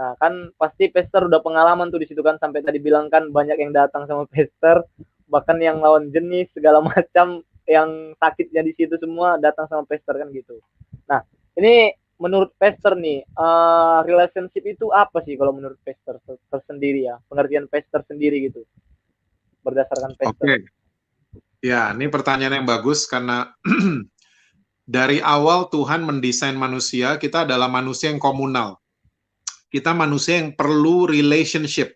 Nah, kan pasti Pester udah pengalaman tuh di situ kan sampai tadi bilang kan banyak yang datang sama Pester, bahkan yang lawan jenis segala macam yang sakitnya di situ semua datang sama Pester kan gitu. Nah, ini menurut Pester nih, uh, relationship itu apa sih kalau menurut Pester tersendiri ya? Pengertian Pester sendiri gitu. Berdasarkan Pester. Okay. Ya, ini pertanyaan yang bagus karena dari awal Tuhan mendesain manusia, kita adalah manusia yang komunal. Kita manusia yang perlu relationship.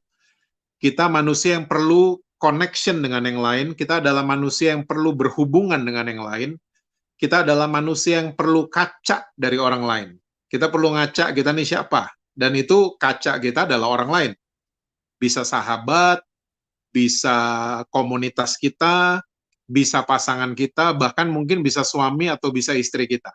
Kita manusia yang perlu connection dengan yang lain. Kita adalah manusia yang perlu berhubungan dengan yang lain. Kita adalah manusia yang perlu kaca dari orang lain. Kita perlu ngaca kita nih siapa. Dan itu kaca kita adalah orang lain. Bisa sahabat, bisa komunitas kita, bisa pasangan kita, bahkan mungkin bisa suami atau bisa istri kita.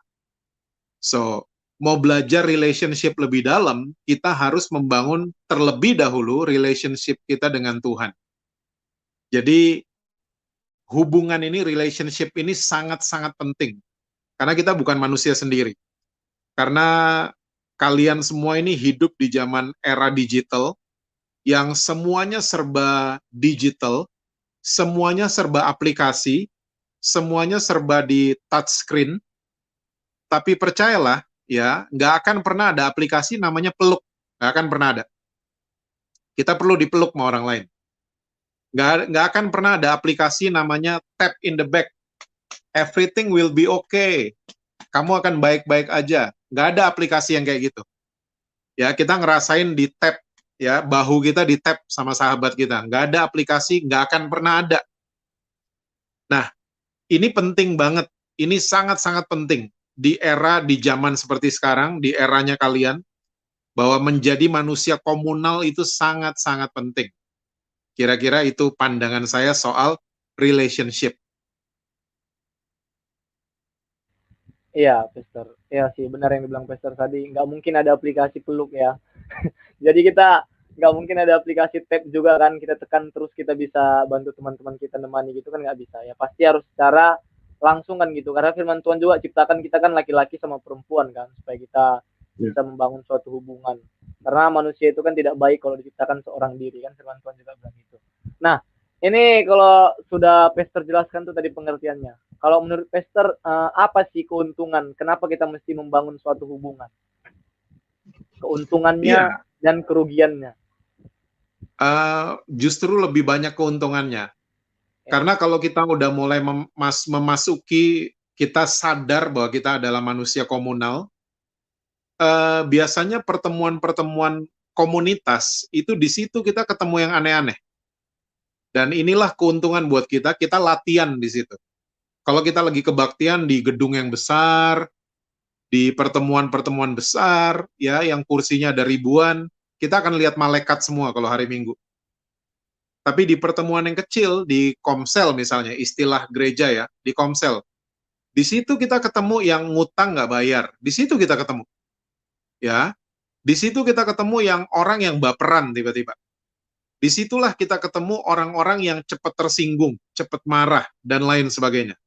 So, mau belajar relationship lebih dalam, kita harus membangun terlebih dahulu relationship kita dengan Tuhan. Jadi, hubungan ini, relationship ini sangat-sangat penting. Karena kita bukan manusia sendiri. Karena kalian semua ini hidup di zaman era digital, yang semuanya serba digital, semuanya serba aplikasi, semuanya serba di touchscreen. Tapi percayalah, ya, nggak akan pernah ada aplikasi namanya peluk, nggak akan pernah ada. Kita perlu dipeluk sama orang lain. Nggak, nggak akan pernah ada aplikasi namanya tap in the back. Everything will be okay. Kamu akan baik-baik aja. Nggak ada aplikasi yang kayak gitu. Ya, kita ngerasain di tap ya bahu kita di tap sama sahabat kita nggak ada aplikasi nggak akan pernah ada nah ini penting banget ini sangat sangat penting di era di zaman seperti sekarang di eranya kalian bahwa menjadi manusia komunal itu sangat sangat penting kira-kira itu pandangan saya soal relationship Iya, Pester. Iya sih, benar yang dibilang Pester tadi. Nggak mungkin ada aplikasi peluk ya. Jadi kita nggak mungkin ada aplikasi tab juga kan kita tekan terus kita bisa bantu teman-teman kita nemani gitu kan nggak bisa ya pasti harus secara langsung kan gitu. Karena firman Tuhan juga ciptakan kita kan laki-laki sama perempuan kan supaya kita yeah. bisa membangun suatu hubungan. Karena manusia itu kan tidak baik kalau diciptakan seorang diri kan firman Tuhan juga bilang gitu. Nah ini kalau sudah Pester jelaskan tuh tadi pengertiannya. Kalau menurut Pester uh, apa sih keuntungan? Kenapa kita mesti membangun suatu hubungan? Keuntungannya yeah dan kerugiannya? Uh, justru lebih banyak keuntungannya. Ya. Karena kalau kita udah mulai memas memasuki, kita sadar bahwa kita adalah manusia komunal, uh, biasanya pertemuan-pertemuan komunitas itu di situ kita ketemu yang aneh-aneh. Dan inilah keuntungan buat kita, kita latihan di situ. Kalau kita lagi kebaktian di gedung yang besar, di pertemuan-pertemuan besar ya yang kursinya ada ribuan, kita akan lihat malaikat semua kalau hari Minggu. Tapi di pertemuan yang kecil di Komsel misalnya, istilah gereja ya, di Komsel. Di situ kita ketemu yang ngutang nggak bayar. Di situ kita ketemu. Ya. Di situ kita ketemu yang orang yang baperan tiba-tiba. Di situlah kita ketemu orang-orang yang cepat tersinggung, cepat marah, dan lain sebagainya.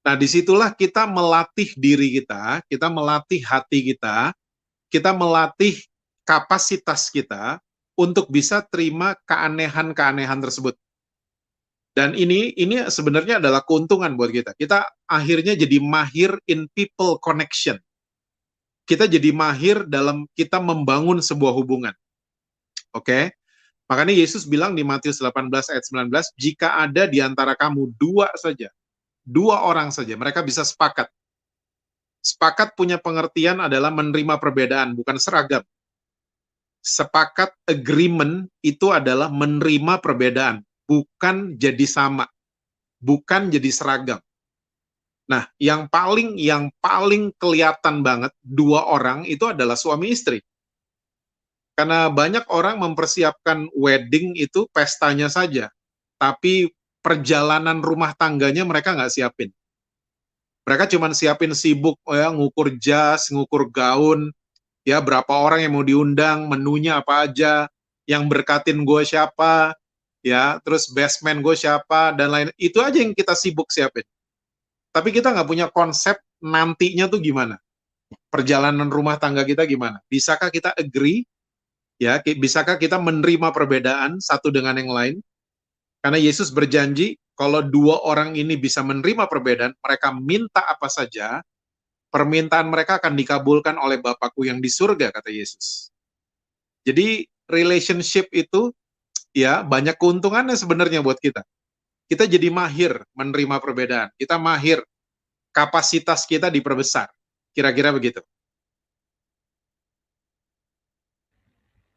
Nah, di situlah kita melatih diri kita, kita melatih hati kita, kita melatih kapasitas kita untuk bisa terima keanehan-keanehan tersebut. Dan ini ini sebenarnya adalah keuntungan buat kita. Kita akhirnya jadi mahir in people connection. Kita jadi mahir dalam kita membangun sebuah hubungan. Oke? Okay? Makanya Yesus bilang di Matius 18 ayat 19, jika ada di antara kamu dua saja dua orang saja, mereka bisa sepakat. Sepakat punya pengertian adalah menerima perbedaan, bukan seragam. Sepakat agreement itu adalah menerima perbedaan, bukan jadi sama, bukan jadi seragam. Nah, yang paling yang paling kelihatan banget dua orang itu adalah suami istri. Karena banyak orang mempersiapkan wedding itu pestanya saja, tapi perjalanan rumah tangganya mereka nggak siapin. Mereka cuma siapin sibuk ya ngukur jas, ngukur gaun, ya berapa orang yang mau diundang, menunya apa aja, yang berkatin gue siapa, ya terus basement gue siapa dan lain itu aja yang kita sibuk siapin. Tapi kita nggak punya konsep nantinya tuh gimana, perjalanan rumah tangga kita gimana. Bisakah kita agree Ya, bisakah kita menerima perbedaan satu dengan yang lain? Karena Yesus berjanji kalau dua orang ini bisa menerima perbedaan, mereka minta apa saja, permintaan mereka akan dikabulkan oleh Bapakku yang di surga, kata Yesus. Jadi relationship itu ya banyak keuntungannya sebenarnya buat kita. Kita jadi mahir menerima perbedaan. Kita mahir kapasitas kita diperbesar. Kira-kira begitu.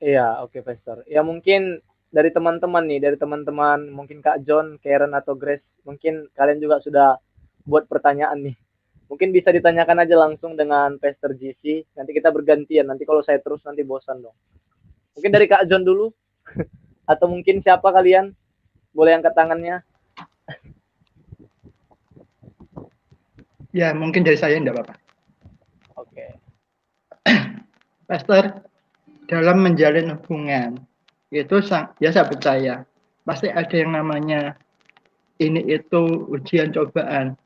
Iya, oke, okay, Pastor. Ya mungkin dari teman-teman nih, dari teman-teman, mungkin Kak John, Karen atau Grace, mungkin kalian juga sudah buat pertanyaan nih. Mungkin bisa ditanyakan aja langsung dengan Pastor GC. Nanti kita bergantian. Nanti kalau saya terus nanti bosan dong. Mungkin dari Kak John dulu. atau mungkin siapa kalian? Boleh angkat tangannya. Ya, mungkin dari saya enggak apa-apa. Oke. Okay. Pastor, dalam menjalin hubungan itu ya saya percaya pasti ada yang namanya ini itu ujian cobaan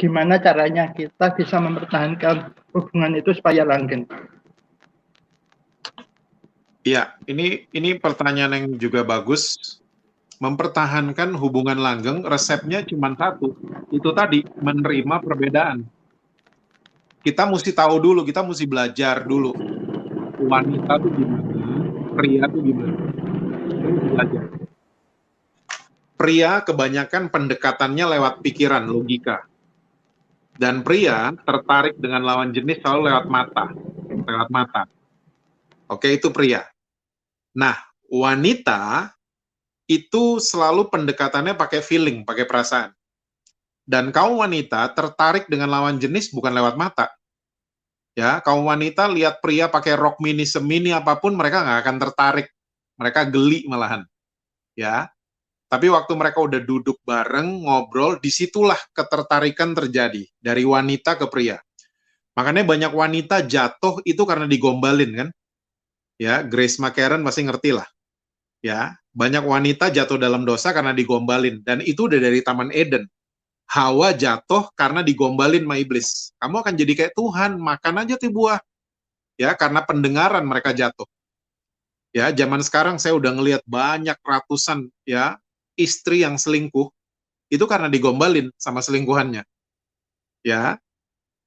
gimana caranya kita bisa mempertahankan hubungan itu supaya langgeng Iya, ini ini pertanyaan yang juga bagus. Mempertahankan hubungan langgeng, resepnya cuma satu. Itu tadi, menerima perbedaan. Kita mesti tahu dulu, kita mesti belajar dulu wanita tuh gimana, pria tuh gimana. Belajar. Pria kebanyakan pendekatannya lewat pikiran, logika. Dan pria tertarik dengan lawan jenis selalu lewat mata. Lewat mata. Oke, itu pria. Nah, wanita itu selalu pendekatannya pakai feeling, pakai perasaan. Dan kaum wanita tertarik dengan lawan jenis bukan lewat mata, ya kaum wanita lihat pria pakai rok mini semini apa pun mereka nggak akan tertarik mereka geli malahan ya tapi waktu mereka udah duduk bareng ngobrol di situlah ketertarikan terjadi dari wanita ke pria makanya banyak wanita jatuh itu karena digombalin kan ya Grace McCarran pasti ngerti lah ya banyak wanita jatuh dalam dosa karena digombalin dan itu udah dari Taman Eden Hawa jatuh karena digombalin sama iblis. Kamu akan jadi kayak Tuhan, makan aja tuh buah. Ya, karena pendengaran mereka jatuh. Ya, zaman sekarang saya udah ngelihat banyak ratusan ya istri yang selingkuh itu karena digombalin sama selingkuhannya. Ya,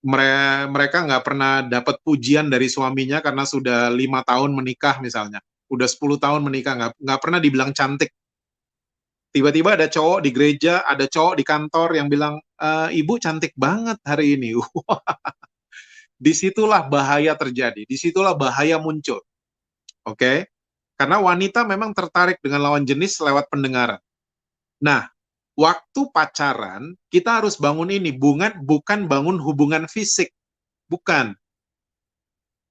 mereka nggak pernah dapat pujian dari suaminya karena sudah lima tahun menikah misalnya, udah 10 tahun menikah nggak nggak pernah dibilang cantik tiba-tiba ada cowok di gereja, ada cowok di kantor yang bilang, e, ibu cantik banget hari ini. di situlah bahaya terjadi, di situlah bahaya muncul. Oke, okay? karena wanita memang tertarik dengan lawan jenis lewat pendengaran. Nah, waktu pacaran kita harus bangun ini, bukan bukan bangun hubungan fisik, bukan.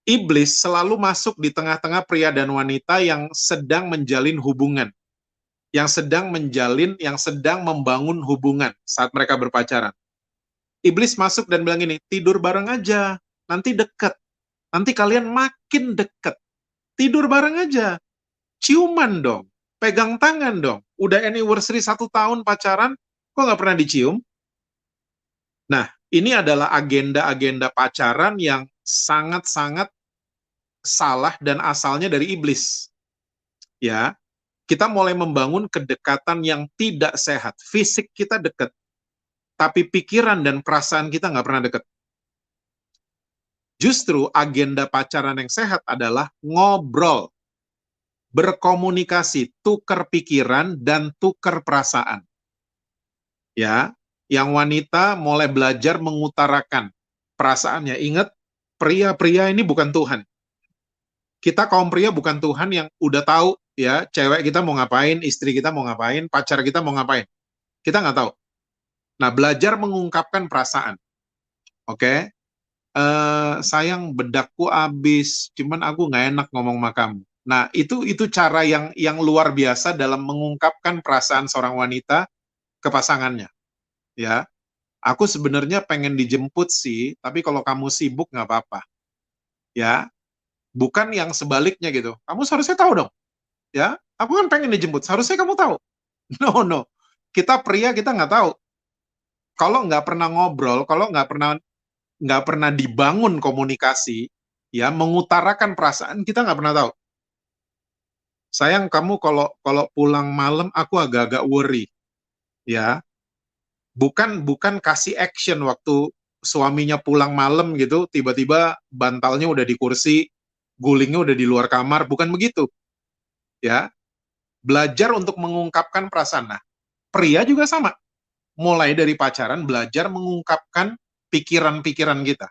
Iblis selalu masuk di tengah-tengah pria dan wanita yang sedang menjalin hubungan yang sedang menjalin, yang sedang membangun hubungan saat mereka berpacaran. Iblis masuk dan bilang ini, tidur bareng aja, nanti deket. Nanti kalian makin deket. Tidur bareng aja. Ciuman dong, pegang tangan dong. Udah anniversary satu tahun pacaran, kok nggak pernah dicium? Nah, ini adalah agenda-agenda pacaran yang sangat-sangat salah dan asalnya dari iblis. Ya, kita mulai membangun kedekatan yang tidak sehat. Fisik kita dekat, tapi pikiran dan perasaan kita nggak pernah dekat. Justru agenda pacaran yang sehat adalah ngobrol, berkomunikasi, tukar pikiran dan tukar perasaan. Ya, yang wanita mulai belajar mengutarakan perasaannya. Ingat, pria-pria ini bukan Tuhan. Kita kaum pria bukan Tuhan yang udah tahu ya cewek kita mau ngapain, istri kita mau ngapain, pacar kita mau ngapain. Kita nggak tahu. Nah, belajar mengungkapkan perasaan. Oke. Okay? Uh, eh, sayang bedakku habis, cuman aku nggak enak ngomong sama kamu. Nah, itu itu cara yang yang luar biasa dalam mengungkapkan perasaan seorang wanita ke pasangannya. Ya. Aku sebenarnya pengen dijemput sih, tapi kalau kamu sibuk nggak apa-apa. Ya. Bukan yang sebaliknya gitu. Kamu seharusnya tahu dong ya aku kan pengen dijemput seharusnya kamu tahu no no kita pria kita nggak tahu kalau nggak pernah ngobrol kalau nggak pernah nggak pernah dibangun komunikasi ya mengutarakan perasaan kita nggak pernah tahu sayang kamu kalau kalau pulang malam aku agak-agak worry. Ya. Bukan bukan kasih action waktu suaminya pulang malam gitu, tiba-tiba bantalnya udah di kursi, gulingnya udah di luar kamar, bukan begitu. Ya. Belajar untuk mengungkapkan perasaan. Nah, pria juga sama. Mulai dari pacaran belajar mengungkapkan pikiran-pikiran kita.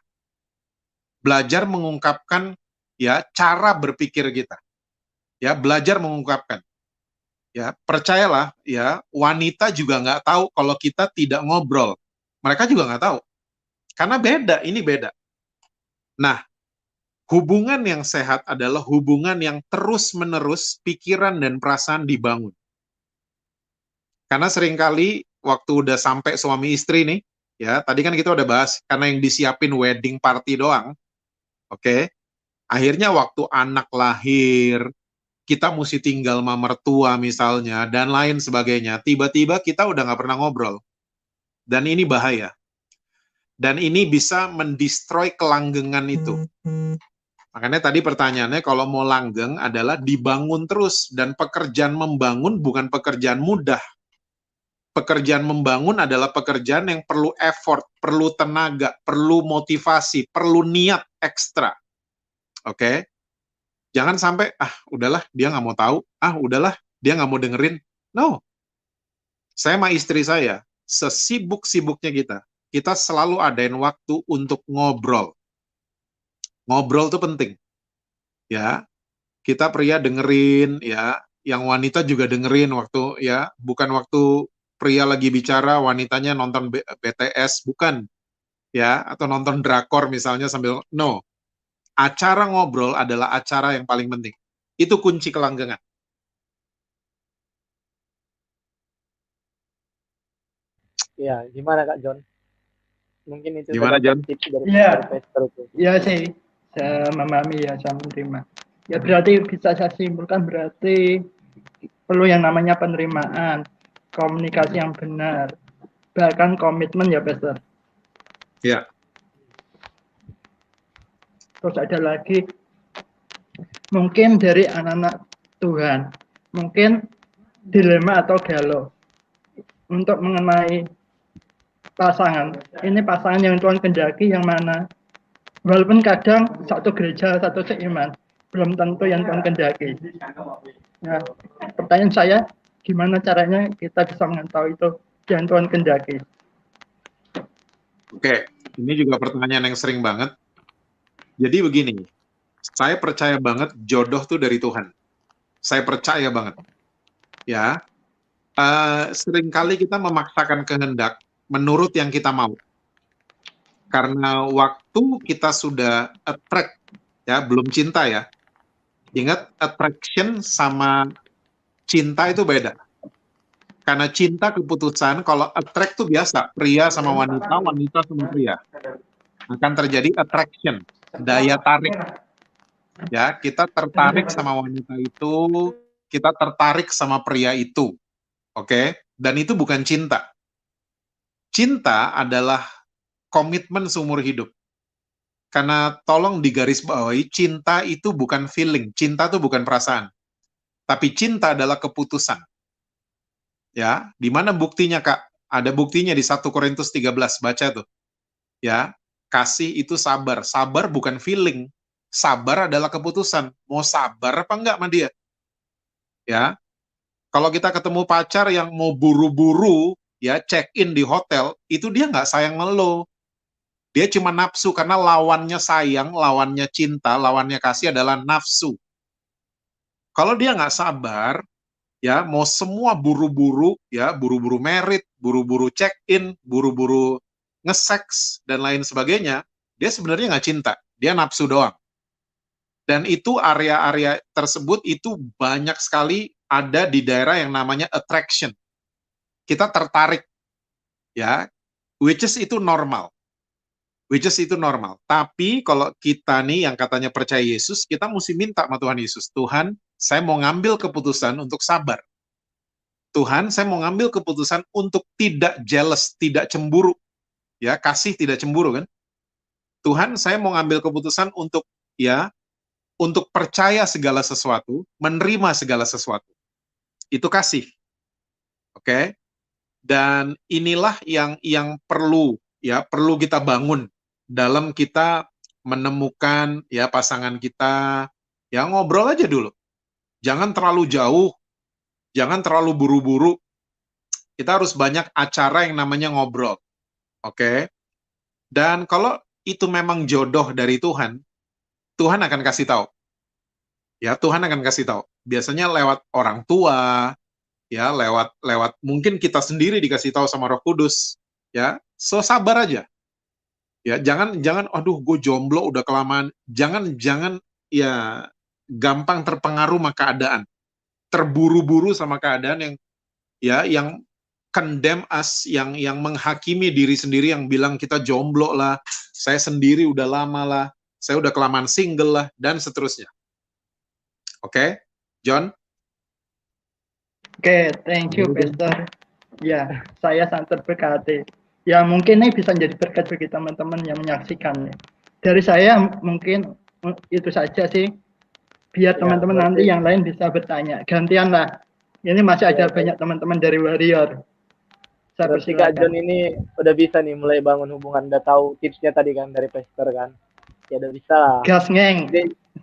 Belajar mengungkapkan ya cara berpikir kita. Ya, belajar mengungkapkan. Ya, percayalah ya, wanita juga nggak tahu kalau kita tidak ngobrol. Mereka juga nggak tahu. Karena beda, ini beda. Nah, hubungan yang sehat adalah hubungan yang terus-menerus pikiran dan perasaan dibangun. Karena sering kali waktu udah sampai suami istri nih, ya tadi kan kita udah bahas karena yang disiapin wedding party doang, oke? Okay? Akhirnya waktu anak lahir, kita mesti tinggal sama mertua misalnya dan lain sebagainya. Tiba-tiba kita udah nggak pernah ngobrol, dan ini bahaya. Dan ini bisa mendestroy kelanggengan itu. Makanya tadi pertanyaannya kalau mau langgeng adalah dibangun terus dan pekerjaan membangun bukan pekerjaan mudah pekerjaan membangun adalah pekerjaan yang perlu effort, perlu tenaga, perlu motivasi, perlu niat ekstra. Oke? Okay? Jangan sampai, ah udahlah dia nggak mau tahu, ah udahlah dia nggak mau dengerin. No. Saya sama istri saya, sesibuk-sibuknya kita, kita selalu adain waktu untuk ngobrol. Ngobrol itu penting. Ya, kita pria dengerin, ya, yang wanita juga dengerin waktu ya, bukan waktu pria lagi bicara, wanitanya nonton BTS, bukan. Ya, atau nonton drakor misalnya sambil no. Acara ngobrol adalah acara yang paling penting. Itu kunci kelanggengan. Ya, gimana Kak John? Mungkin itu gimana John? Iya, iya sih, saya memahami ya, saya menerima. Ya berarti bisa saya simpulkan berarti perlu yang namanya penerimaan komunikasi yang benar, bahkan komitmen ya, Pastor. Ya. Terus ada lagi, mungkin dari anak-anak Tuhan, mungkin dilema atau galau untuk mengenai pasangan. Ini pasangan yang Tuhan kendaki yang mana? Walaupun kadang satu gereja, satu seiman, belum tentu yang Tuhan kendaki. Nah, pertanyaan saya, gimana caranya kita bisa mengetahui itu yang Tuhan kendaki. Oke, ini juga pertanyaan yang sering banget. Jadi begini, saya percaya banget jodoh tuh dari Tuhan. Saya percaya banget. Ya, uh, sering kali kita memaksakan kehendak menurut yang kita mau. Karena waktu kita sudah attract, ya belum cinta ya. Ingat attraction sama cinta itu beda. Karena cinta keputusan, kalau attract itu biasa, pria sama wanita, wanita sama pria. Akan terjadi attraction, daya tarik. Ya, kita tertarik sama wanita itu, kita tertarik sama pria itu. Oke? Okay? Dan itu bukan cinta. Cinta adalah komitmen seumur hidup. Karena tolong digarisbawahi, cinta itu bukan feeling, cinta itu bukan perasaan tapi cinta adalah keputusan. Ya, di mana buktinya, Kak? Ada buktinya di 1 Korintus 13, baca tuh. Ya, kasih itu sabar. Sabar bukan feeling. Sabar adalah keputusan. Mau sabar apa enggak sama dia? Ya. Kalau kita ketemu pacar yang mau buru-buru, ya check in di hotel, itu dia nggak sayang melo. Dia cuma nafsu karena lawannya sayang, lawannya cinta, lawannya kasih adalah nafsu. Kalau dia nggak sabar, ya mau semua buru-buru, ya buru-buru merit, buru-buru check-in, buru-buru nge-sex dan lain sebagainya, dia sebenarnya nggak cinta, dia nafsu doang. Dan itu area-area tersebut itu banyak sekali ada di daerah yang namanya attraction. Kita tertarik, ya, which is itu normal which is itu normal. Tapi kalau kita nih yang katanya percaya Yesus, kita mesti minta sama Tuhan Yesus, Tuhan, saya mau ngambil keputusan untuk sabar. Tuhan, saya mau ngambil keputusan untuk tidak jealous, tidak cemburu. Ya, kasih tidak cemburu kan? Tuhan, saya mau ngambil keputusan untuk ya untuk percaya segala sesuatu, menerima segala sesuatu. Itu kasih. Oke? Dan inilah yang yang perlu ya, perlu kita bangun dalam kita menemukan ya pasangan kita, ya ngobrol aja dulu. Jangan terlalu jauh, jangan terlalu buru-buru. Kita harus banyak acara yang namanya ngobrol. Oke? Dan kalau itu memang jodoh dari Tuhan, Tuhan akan kasih tahu. Ya, Tuhan akan kasih tahu. Biasanya lewat orang tua, ya, lewat lewat mungkin kita sendiri dikasih tahu sama Roh Kudus, ya. So sabar aja. Ya, jangan jangan aduh gue jomblo udah kelamaan. Jangan jangan ya gampang terpengaruh sama keadaan. Terburu-buru sama keadaan yang ya yang condemn us yang yang menghakimi diri sendiri yang bilang kita jomblo lah, saya sendiri udah lama lah, saya udah kelamaan single lah dan seterusnya. Oke, okay? John? Oke, okay, thank you, Pastor. Ya, saya sangat terberkati ya mungkin ini bisa menjadi berkat bagi teman-teman yang menyaksikan ya. Dari saya mungkin itu saja sih. Biar ya, teman-teman ya, nanti yang lain bisa bertanya. Gantian lah. Ini masih ada ya, banyak teman-teman dari Warrior. Berarti Kak John ini udah bisa nih mulai bangun hubungan. Udah tahu tipsnya tadi kan dari Pastor kan. Ya udah bisa lah. Gas ngeng.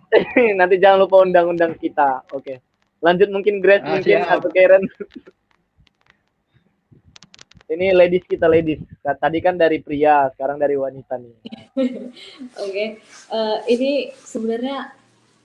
nanti jangan lupa undang-undang kita. Oke. Lanjut mungkin Grace ah, mungkin siap. atau Karen. Ini ladies kita ladies. Tadi kan dari pria, sekarang dari wanita nih. Oke, okay. uh, eh, ini sebenarnya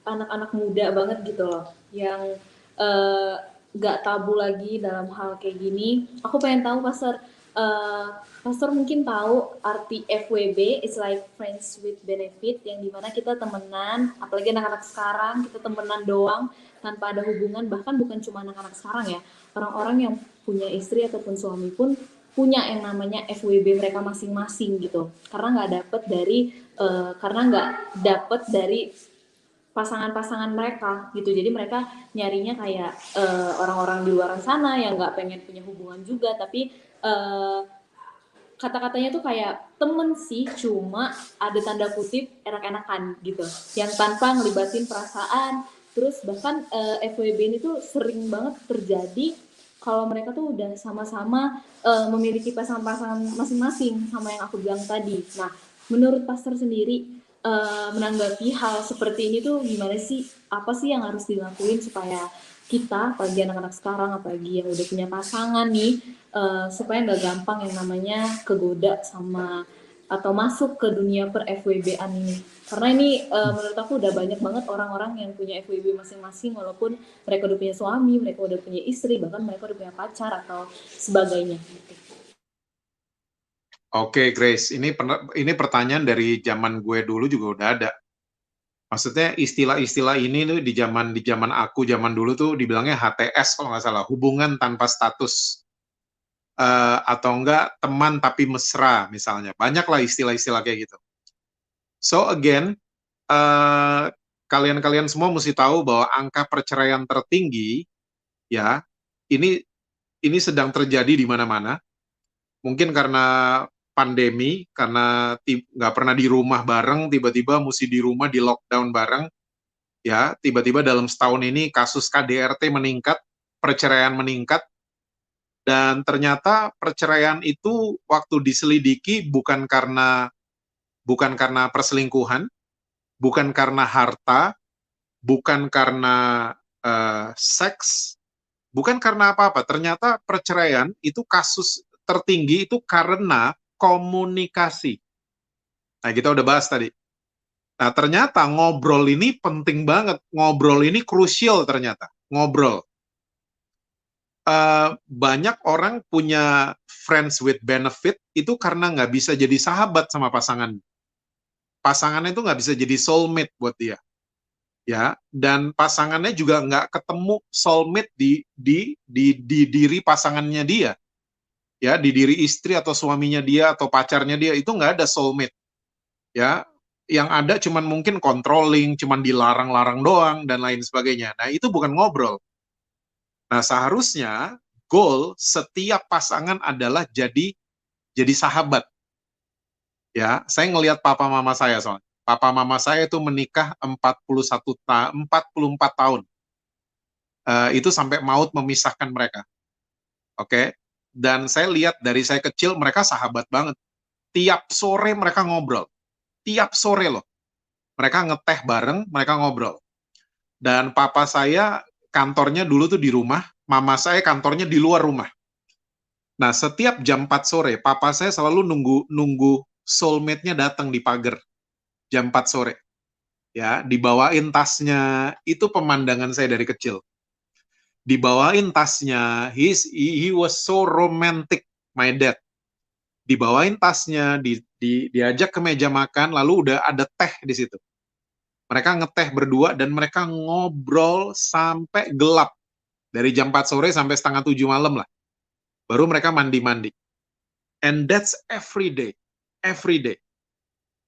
anak-anak muda banget gitu loh, yang uh, gak tabu lagi dalam hal kayak gini. Aku pengen tahu pastor, uh, pastor mungkin tahu arti FWB, it's like friends with benefit, yang di mana kita temenan, apalagi anak-anak sekarang kita temenan doang tanpa ada hubungan, bahkan bukan cuma anak-anak sekarang ya, orang-orang yang punya istri ataupun suami pun punya yang namanya FWB mereka masing-masing gitu karena nggak dapet dari uh, karena nggak dapet dari pasangan-pasangan mereka gitu. Jadi mereka nyarinya kayak uh, orang-orang di luar sana yang nggak pengen punya hubungan juga tapi uh, kata-katanya tuh kayak temen sih cuma ada tanda kutip enak-enakan gitu. Yang tanpa ngelibatin perasaan. Terus bahkan uh, FWB ini tuh sering banget terjadi kalau mereka tuh udah sama-sama uh, memiliki pasangan-pasangan masing-masing sama yang aku bilang tadi. Nah, menurut pastor sendiri uh, menanggapi hal seperti ini tuh gimana sih? Apa sih yang harus dilakuin supaya kita, apalagi anak-anak sekarang, apalagi yang udah punya pasangan nih, uh, supaya nggak gampang yang namanya kegoda sama atau masuk ke dunia per FWB-an ini. Karena ini uh, menurut aku udah banyak banget orang-orang yang punya FWB masing-masing walaupun mereka udah punya suami, mereka udah punya istri, bahkan mereka udah punya pacar atau sebagainya. Oke, Grace, ini ini pertanyaan dari zaman gue dulu juga udah ada. Maksudnya istilah-istilah ini tuh di zaman di zaman aku zaman dulu tuh dibilangnya HTS kalau nggak salah, hubungan tanpa status uh, atau enggak teman tapi mesra misalnya. Banyaklah istilah-istilah kayak gitu. So again, eh, kalian-kalian semua mesti tahu bahwa angka perceraian tertinggi ya ini ini sedang terjadi di mana-mana. Mungkin karena pandemi, karena nggak pernah di rumah bareng, tiba-tiba mesti di rumah di lockdown bareng, ya tiba-tiba dalam setahun ini kasus KDRT meningkat, perceraian meningkat, dan ternyata perceraian itu waktu diselidiki bukan karena bukan karena perselingkuhan, bukan karena harta, bukan karena uh, seks, bukan karena apa-apa. Ternyata perceraian itu kasus tertinggi itu karena komunikasi. Nah, kita udah bahas tadi. Nah, ternyata ngobrol ini penting banget. Ngobrol ini krusial ternyata. Ngobrol uh, banyak orang punya friends with benefit itu karena nggak bisa jadi sahabat sama pasangan. Pasangannya itu nggak bisa jadi soulmate buat dia, ya. Dan pasangannya juga nggak ketemu soulmate di di di di diri pasangannya dia, ya, di diri istri atau suaminya dia atau pacarnya dia itu nggak ada soulmate, ya. Yang ada cuman mungkin controlling, cuman dilarang-larang doang dan lain sebagainya. Nah itu bukan ngobrol Nah, seharusnya goal setiap pasangan adalah jadi jadi sahabat. Ya, saya ngelihat papa mama saya soalnya. Papa mama saya itu menikah 41 ta 44 tahun. Uh, itu sampai maut memisahkan mereka. Oke. Okay? Dan saya lihat dari saya kecil mereka sahabat banget. Tiap sore mereka ngobrol. Tiap sore loh. Mereka ngeteh bareng, mereka ngobrol. Dan papa saya kantornya dulu tuh di rumah, mama saya kantornya di luar rumah. Nah, setiap jam 4 sore, papa saya selalu nunggu nunggu soulmate-nya datang di pagar jam 4 sore. Ya, dibawain tasnya, itu pemandangan saya dari kecil. Dibawain tasnya, he, he was so romantic, my dad. Dibawain tasnya, di, di, diajak ke meja makan, lalu udah ada teh di situ. Mereka ngeteh berdua dan mereka ngobrol sampai gelap. Dari jam 4 sore sampai setengah 7 malam lah. Baru mereka mandi-mandi. And that's every day. Every day.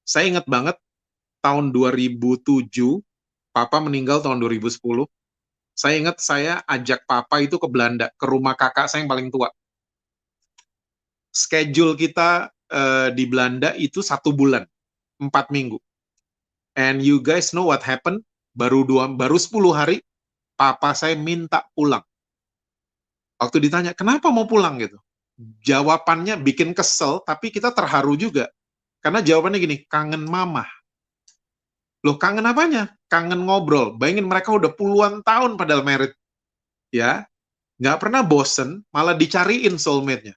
Saya ingat banget tahun 2007, Papa meninggal tahun 2010. Saya ingat saya ajak Papa itu ke Belanda, ke rumah kakak saya yang paling tua. Schedule kita uh, di Belanda itu satu bulan, empat minggu. And you guys know what happened? Baru dua, baru 10 hari, Papa saya minta pulang. Waktu ditanya, kenapa mau pulang gitu? Jawabannya bikin kesel, tapi kita terharu juga. Karena jawabannya gini, kangen mama. Loh, kangen apanya? Kangen ngobrol. Bayangin mereka udah puluhan tahun padahal merit. Ya, nggak pernah bosen, malah dicariin soulmate-nya.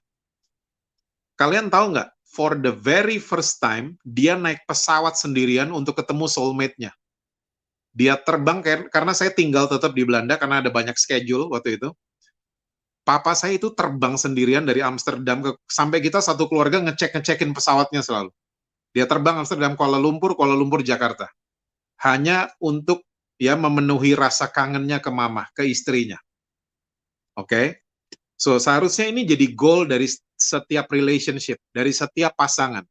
Kalian tahu nggak? For the very first time, dia naik pesawat sendirian untuk ketemu soulmate-nya. Dia terbang karena saya tinggal tetap di Belanda karena ada banyak schedule waktu itu. Papa saya itu terbang sendirian dari Amsterdam ke sampai kita satu keluarga ngecek ngecekin pesawatnya selalu. Dia terbang Amsterdam Kuala Lumpur, Kuala Lumpur Jakarta hanya untuk ya memenuhi rasa kangennya ke mama, ke istrinya. Oke. Okay? So seharusnya ini jadi goal dari setiap relationship, dari setiap pasangan.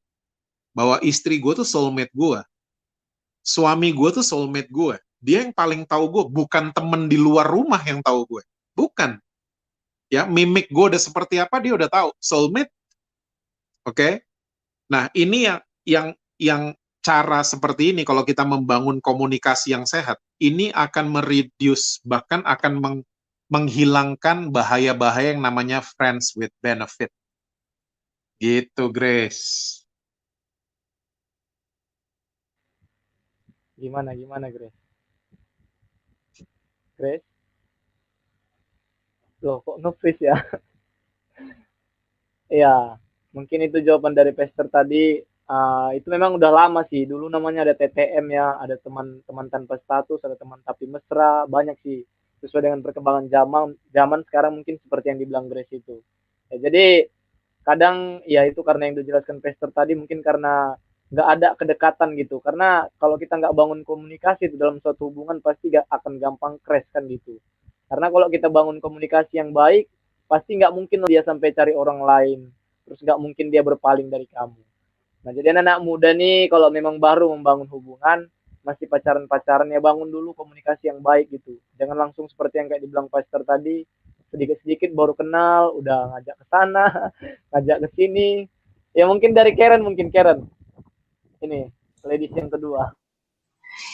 Bahwa istri gue tuh soulmate gue. Suami gue tuh soulmate gue. Dia yang paling tahu gue, bukan temen di luar rumah yang tahu gue. Bukan. Ya, mimik gue udah seperti apa dia udah tahu. Soulmate. Oke. Okay? Nah, ini yang yang yang cara seperti ini, kalau kita membangun komunikasi yang sehat, ini akan mereduce, bahkan akan meng, menghilangkan bahaya-bahaya yang namanya friends with benefit. Gitu, Grace. Gimana, gimana, Grace? Grace? Loh, kok nge ya? Iya, mungkin itu jawaban dari Pester tadi uh, itu memang udah lama sih. Dulu namanya ada TTM ya, ada teman-teman tanpa status, ada teman tapi mesra, banyak sih. Sesuai dengan perkembangan zaman, zaman sekarang mungkin seperti yang dibilang Grace itu. Ya, jadi kadang ya itu karena yang dijelaskan Pester tadi mungkin karena nggak ada kedekatan gitu. Karena kalau kita nggak bangun komunikasi itu dalam suatu hubungan pasti gak akan gampang crash kan gitu. Karena kalau kita bangun komunikasi yang baik, pasti nggak mungkin dia sampai cari orang lain. Terus nggak mungkin dia berpaling dari kamu Nah, jadi anak, -anak muda nih kalau memang baru membangun hubungan, masih pacaran-pacaran ya bangun dulu komunikasi yang baik gitu. Jangan langsung seperti yang kayak dibilang Pastor tadi, sedikit-sedikit baru kenal, udah ngajak ke sana, ngajak ke sini. Ya mungkin dari Karen mungkin Karen. Ini ladies yang kedua.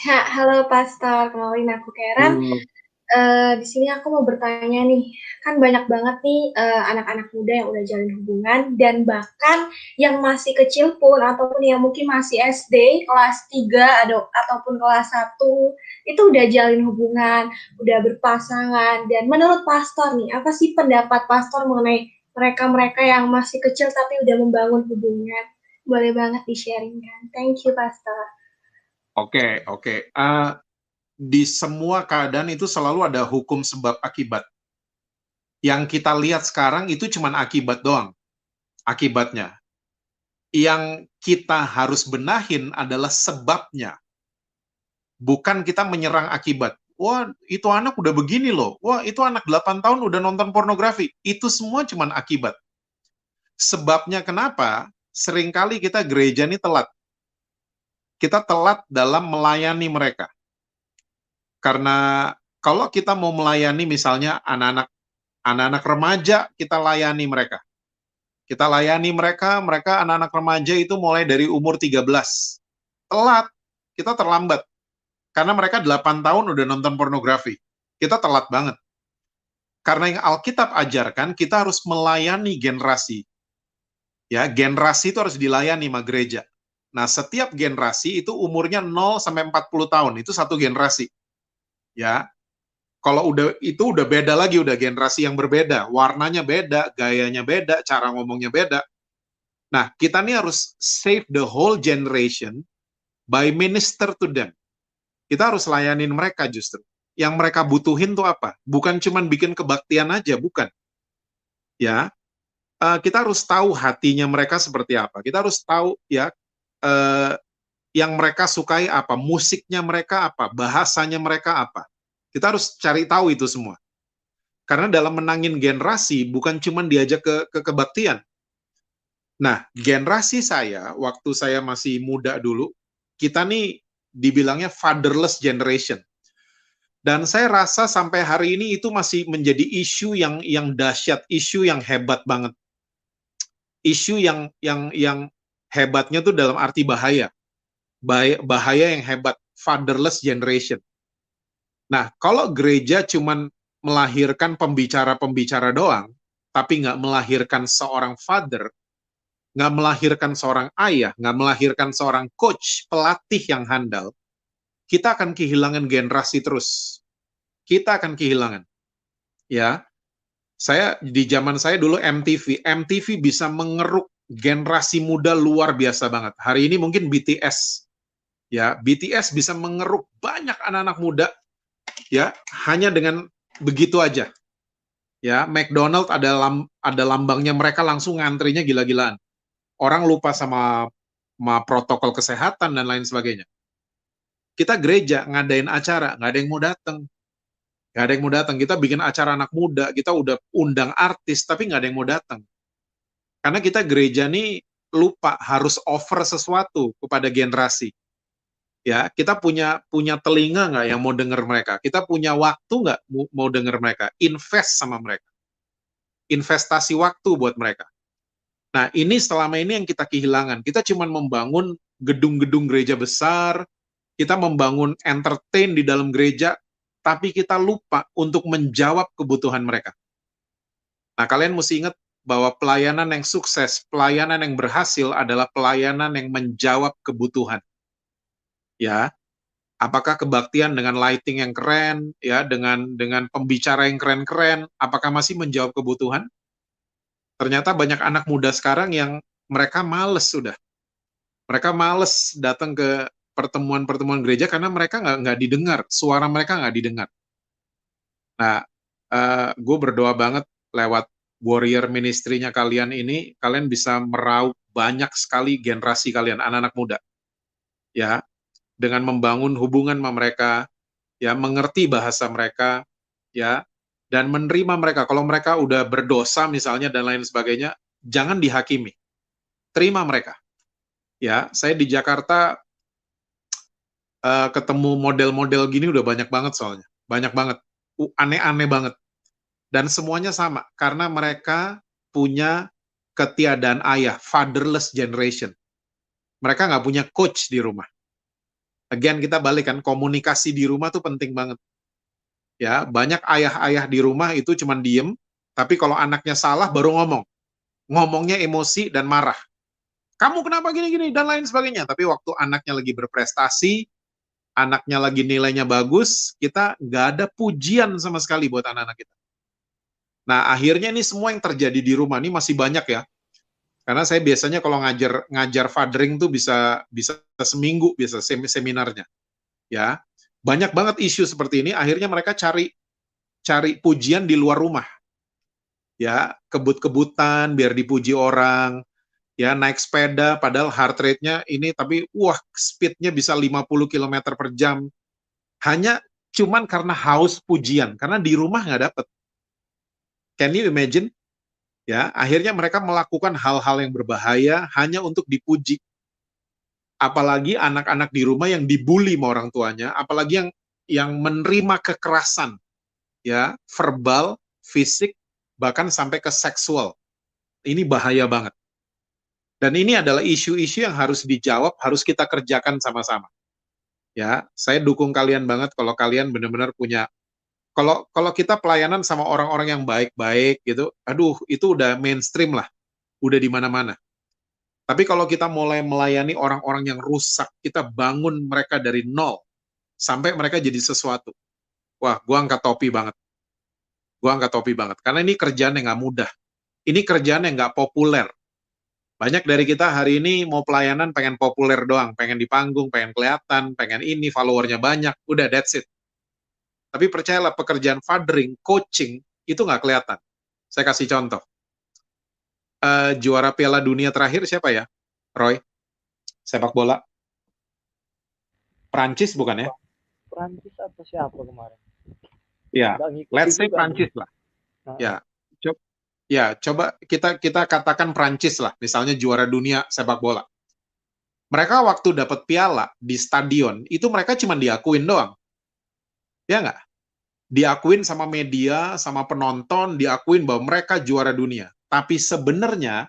halo Pastor, kenalin aku Karen. Hmm uh, di sini aku mau bertanya nih, kan banyak banget nih eh, anak-anak uh, muda yang udah jalin hubungan dan bahkan yang masih kecil pun ataupun yang mungkin masih SD kelas 3 atau ataupun kelas 1 itu udah jalin hubungan, udah berpasangan dan menurut pastor nih, apa sih pendapat pastor mengenai mereka-mereka yang masih kecil tapi udah membangun hubungan? Boleh banget di-sharingkan. Thank you, pastor. Oke, okay, oke. Okay. Uh, di semua keadaan itu selalu ada hukum sebab akibat. Yang kita lihat sekarang itu cuma akibat doang. Akibatnya. Yang kita harus benahin adalah sebabnya. Bukan kita menyerang akibat. Wah, itu anak udah begini loh. Wah, itu anak 8 tahun udah nonton pornografi. Itu semua cuma akibat. Sebabnya kenapa? Seringkali kita gereja ini telat. Kita telat dalam melayani mereka karena kalau kita mau melayani misalnya anak-anak anak-anak remaja, kita layani mereka. Kita layani mereka, mereka anak-anak remaja itu mulai dari umur 13. Telat. kita terlambat. Karena mereka 8 tahun udah nonton pornografi. Kita telat banget. Karena yang Alkitab ajarkan, kita harus melayani generasi. Ya, generasi itu harus dilayani sama gereja. Nah, setiap generasi itu umurnya 0 sampai 40 tahun, itu satu generasi. Ya. Kalau udah itu udah beda lagi, udah generasi yang berbeda, warnanya beda, gayanya beda, cara ngomongnya beda. Nah, kita nih harus save the whole generation by minister to them. Kita harus layanin mereka justru. Yang mereka butuhin tuh apa? Bukan cuman bikin kebaktian aja, bukan. Ya, uh, kita harus tahu hatinya mereka seperti apa. Kita harus tahu ya uh, yang mereka sukai apa, musiknya mereka apa, bahasanya mereka apa. Kita harus cari tahu itu semua. Karena dalam menangin generasi bukan cuma diajak ke, ke kebaktian. Nah, generasi saya waktu saya masih muda dulu, kita nih dibilangnya fatherless generation. Dan saya rasa sampai hari ini itu masih menjadi isu yang yang dahsyat, isu yang hebat banget. Isu yang yang yang hebatnya tuh dalam arti bahaya. Bahaya, yang hebat, fatherless generation. Nah, kalau gereja cuman melahirkan pembicara-pembicara doang, tapi nggak melahirkan seorang father, nggak melahirkan seorang ayah, nggak melahirkan seorang coach, pelatih yang handal, kita akan kehilangan generasi terus. Kita akan kehilangan. Ya, saya di zaman saya dulu MTV, MTV bisa mengeruk generasi muda luar biasa banget. Hari ini mungkin BTS. Ya, BTS bisa mengeruk banyak anak-anak muda ya hanya dengan begitu aja. Ya, McDonald ada lam, ada lambangnya mereka langsung ngantrinya gila-gilaan. Orang lupa sama, sama protokol kesehatan dan lain sebagainya. Kita gereja ngadain acara, nggak ada yang mau datang. Nggak ada yang mau datang. Kita bikin acara anak muda, kita udah undang artis, tapi nggak ada yang mau datang. Karena kita gereja nih lupa harus offer sesuatu kepada generasi. Ya, kita punya punya telinga nggak yang mau dengar mereka? Kita punya waktu nggak mau dengar mereka? Invest sama mereka. Investasi waktu buat mereka. Nah, ini selama ini yang kita kehilangan. Kita cuma membangun gedung-gedung gereja besar, kita membangun entertain di dalam gereja, tapi kita lupa untuk menjawab kebutuhan mereka. Nah, kalian mesti ingat bahwa pelayanan yang sukses, pelayanan yang berhasil adalah pelayanan yang menjawab kebutuhan. Ya. Apakah kebaktian dengan lighting yang keren, ya, dengan dengan pembicara yang keren-keren, apakah masih menjawab kebutuhan? Ternyata banyak anak muda sekarang yang mereka males sudah. Mereka males datang ke pertemuan-pertemuan gereja karena mereka nggak nggak didengar, suara mereka nggak didengar. Nah, uh, eh, gue berdoa banget lewat warrior ministry-nya kalian ini, kalian bisa meraup banyak sekali generasi kalian, anak-anak muda. Ya, dengan membangun hubungan sama mereka, ya, mengerti bahasa mereka, ya, dan menerima mereka. Kalau mereka udah berdosa misalnya dan lain sebagainya, jangan dihakimi. Terima mereka. Ya, saya di Jakarta uh, ketemu model-model gini udah banyak banget soalnya. Banyak banget. Aneh-aneh banget dan semuanya sama karena mereka punya ketiadaan ayah, fatherless generation. Mereka nggak punya coach di rumah. Again kita balik kan komunikasi di rumah tuh penting banget. Ya, banyak ayah-ayah di rumah itu cuma diem, tapi kalau anaknya salah baru ngomong. Ngomongnya emosi dan marah. Kamu kenapa gini-gini dan lain sebagainya. Tapi waktu anaknya lagi berprestasi, anaknya lagi nilainya bagus, kita nggak ada pujian sama sekali buat anak-anak kita. Nah, akhirnya ini semua yang terjadi di rumah ini masih banyak ya. Karena saya biasanya kalau ngajar ngajar fathering tuh bisa bisa seminggu bisa seminarnya. Ya. Banyak banget isu seperti ini, akhirnya mereka cari cari pujian di luar rumah. Ya, kebut-kebutan biar dipuji orang, ya naik sepeda padahal heart rate-nya ini tapi wah speed-nya bisa 50 km per jam. Hanya cuman karena haus pujian, karena di rumah nggak dapet. Can you imagine? Ya, akhirnya mereka melakukan hal-hal yang berbahaya hanya untuk dipuji. Apalagi anak-anak di rumah yang dibully sama orang tuanya, apalagi yang yang menerima kekerasan, ya, verbal, fisik, bahkan sampai ke seksual. Ini bahaya banget. Dan ini adalah isu-isu yang harus dijawab, harus kita kerjakan sama-sama. Ya, saya dukung kalian banget kalau kalian benar-benar punya kalau kalau kita pelayanan sama orang-orang yang baik-baik gitu, aduh itu udah mainstream lah, udah di mana-mana. Tapi kalau kita mulai melayani orang-orang yang rusak, kita bangun mereka dari nol sampai mereka jadi sesuatu. Wah, gua angkat topi banget. Gua angkat topi banget karena ini kerjaan yang nggak mudah. Ini kerjaan yang nggak populer. Banyak dari kita hari ini mau pelayanan pengen populer doang, pengen di panggung, pengen kelihatan, pengen ini, followernya banyak, udah that's it tapi percayalah pekerjaan fathering, coaching itu nggak kelihatan. Saya kasih contoh. Uh, juara Piala Dunia terakhir siapa ya? Roy? Sepak bola? Prancis bukan ya? Prancis atau siapa kemarin? Ya, let's say Prancis lah. Nah. Ya, coba ya coba kita kita katakan Prancis lah, misalnya juara dunia sepak bola. Mereka waktu dapat piala di stadion itu mereka cuma diakuin doang. Ya nggak? Diakuin sama media, sama penonton, diakuin bahwa mereka juara dunia. Tapi sebenarnya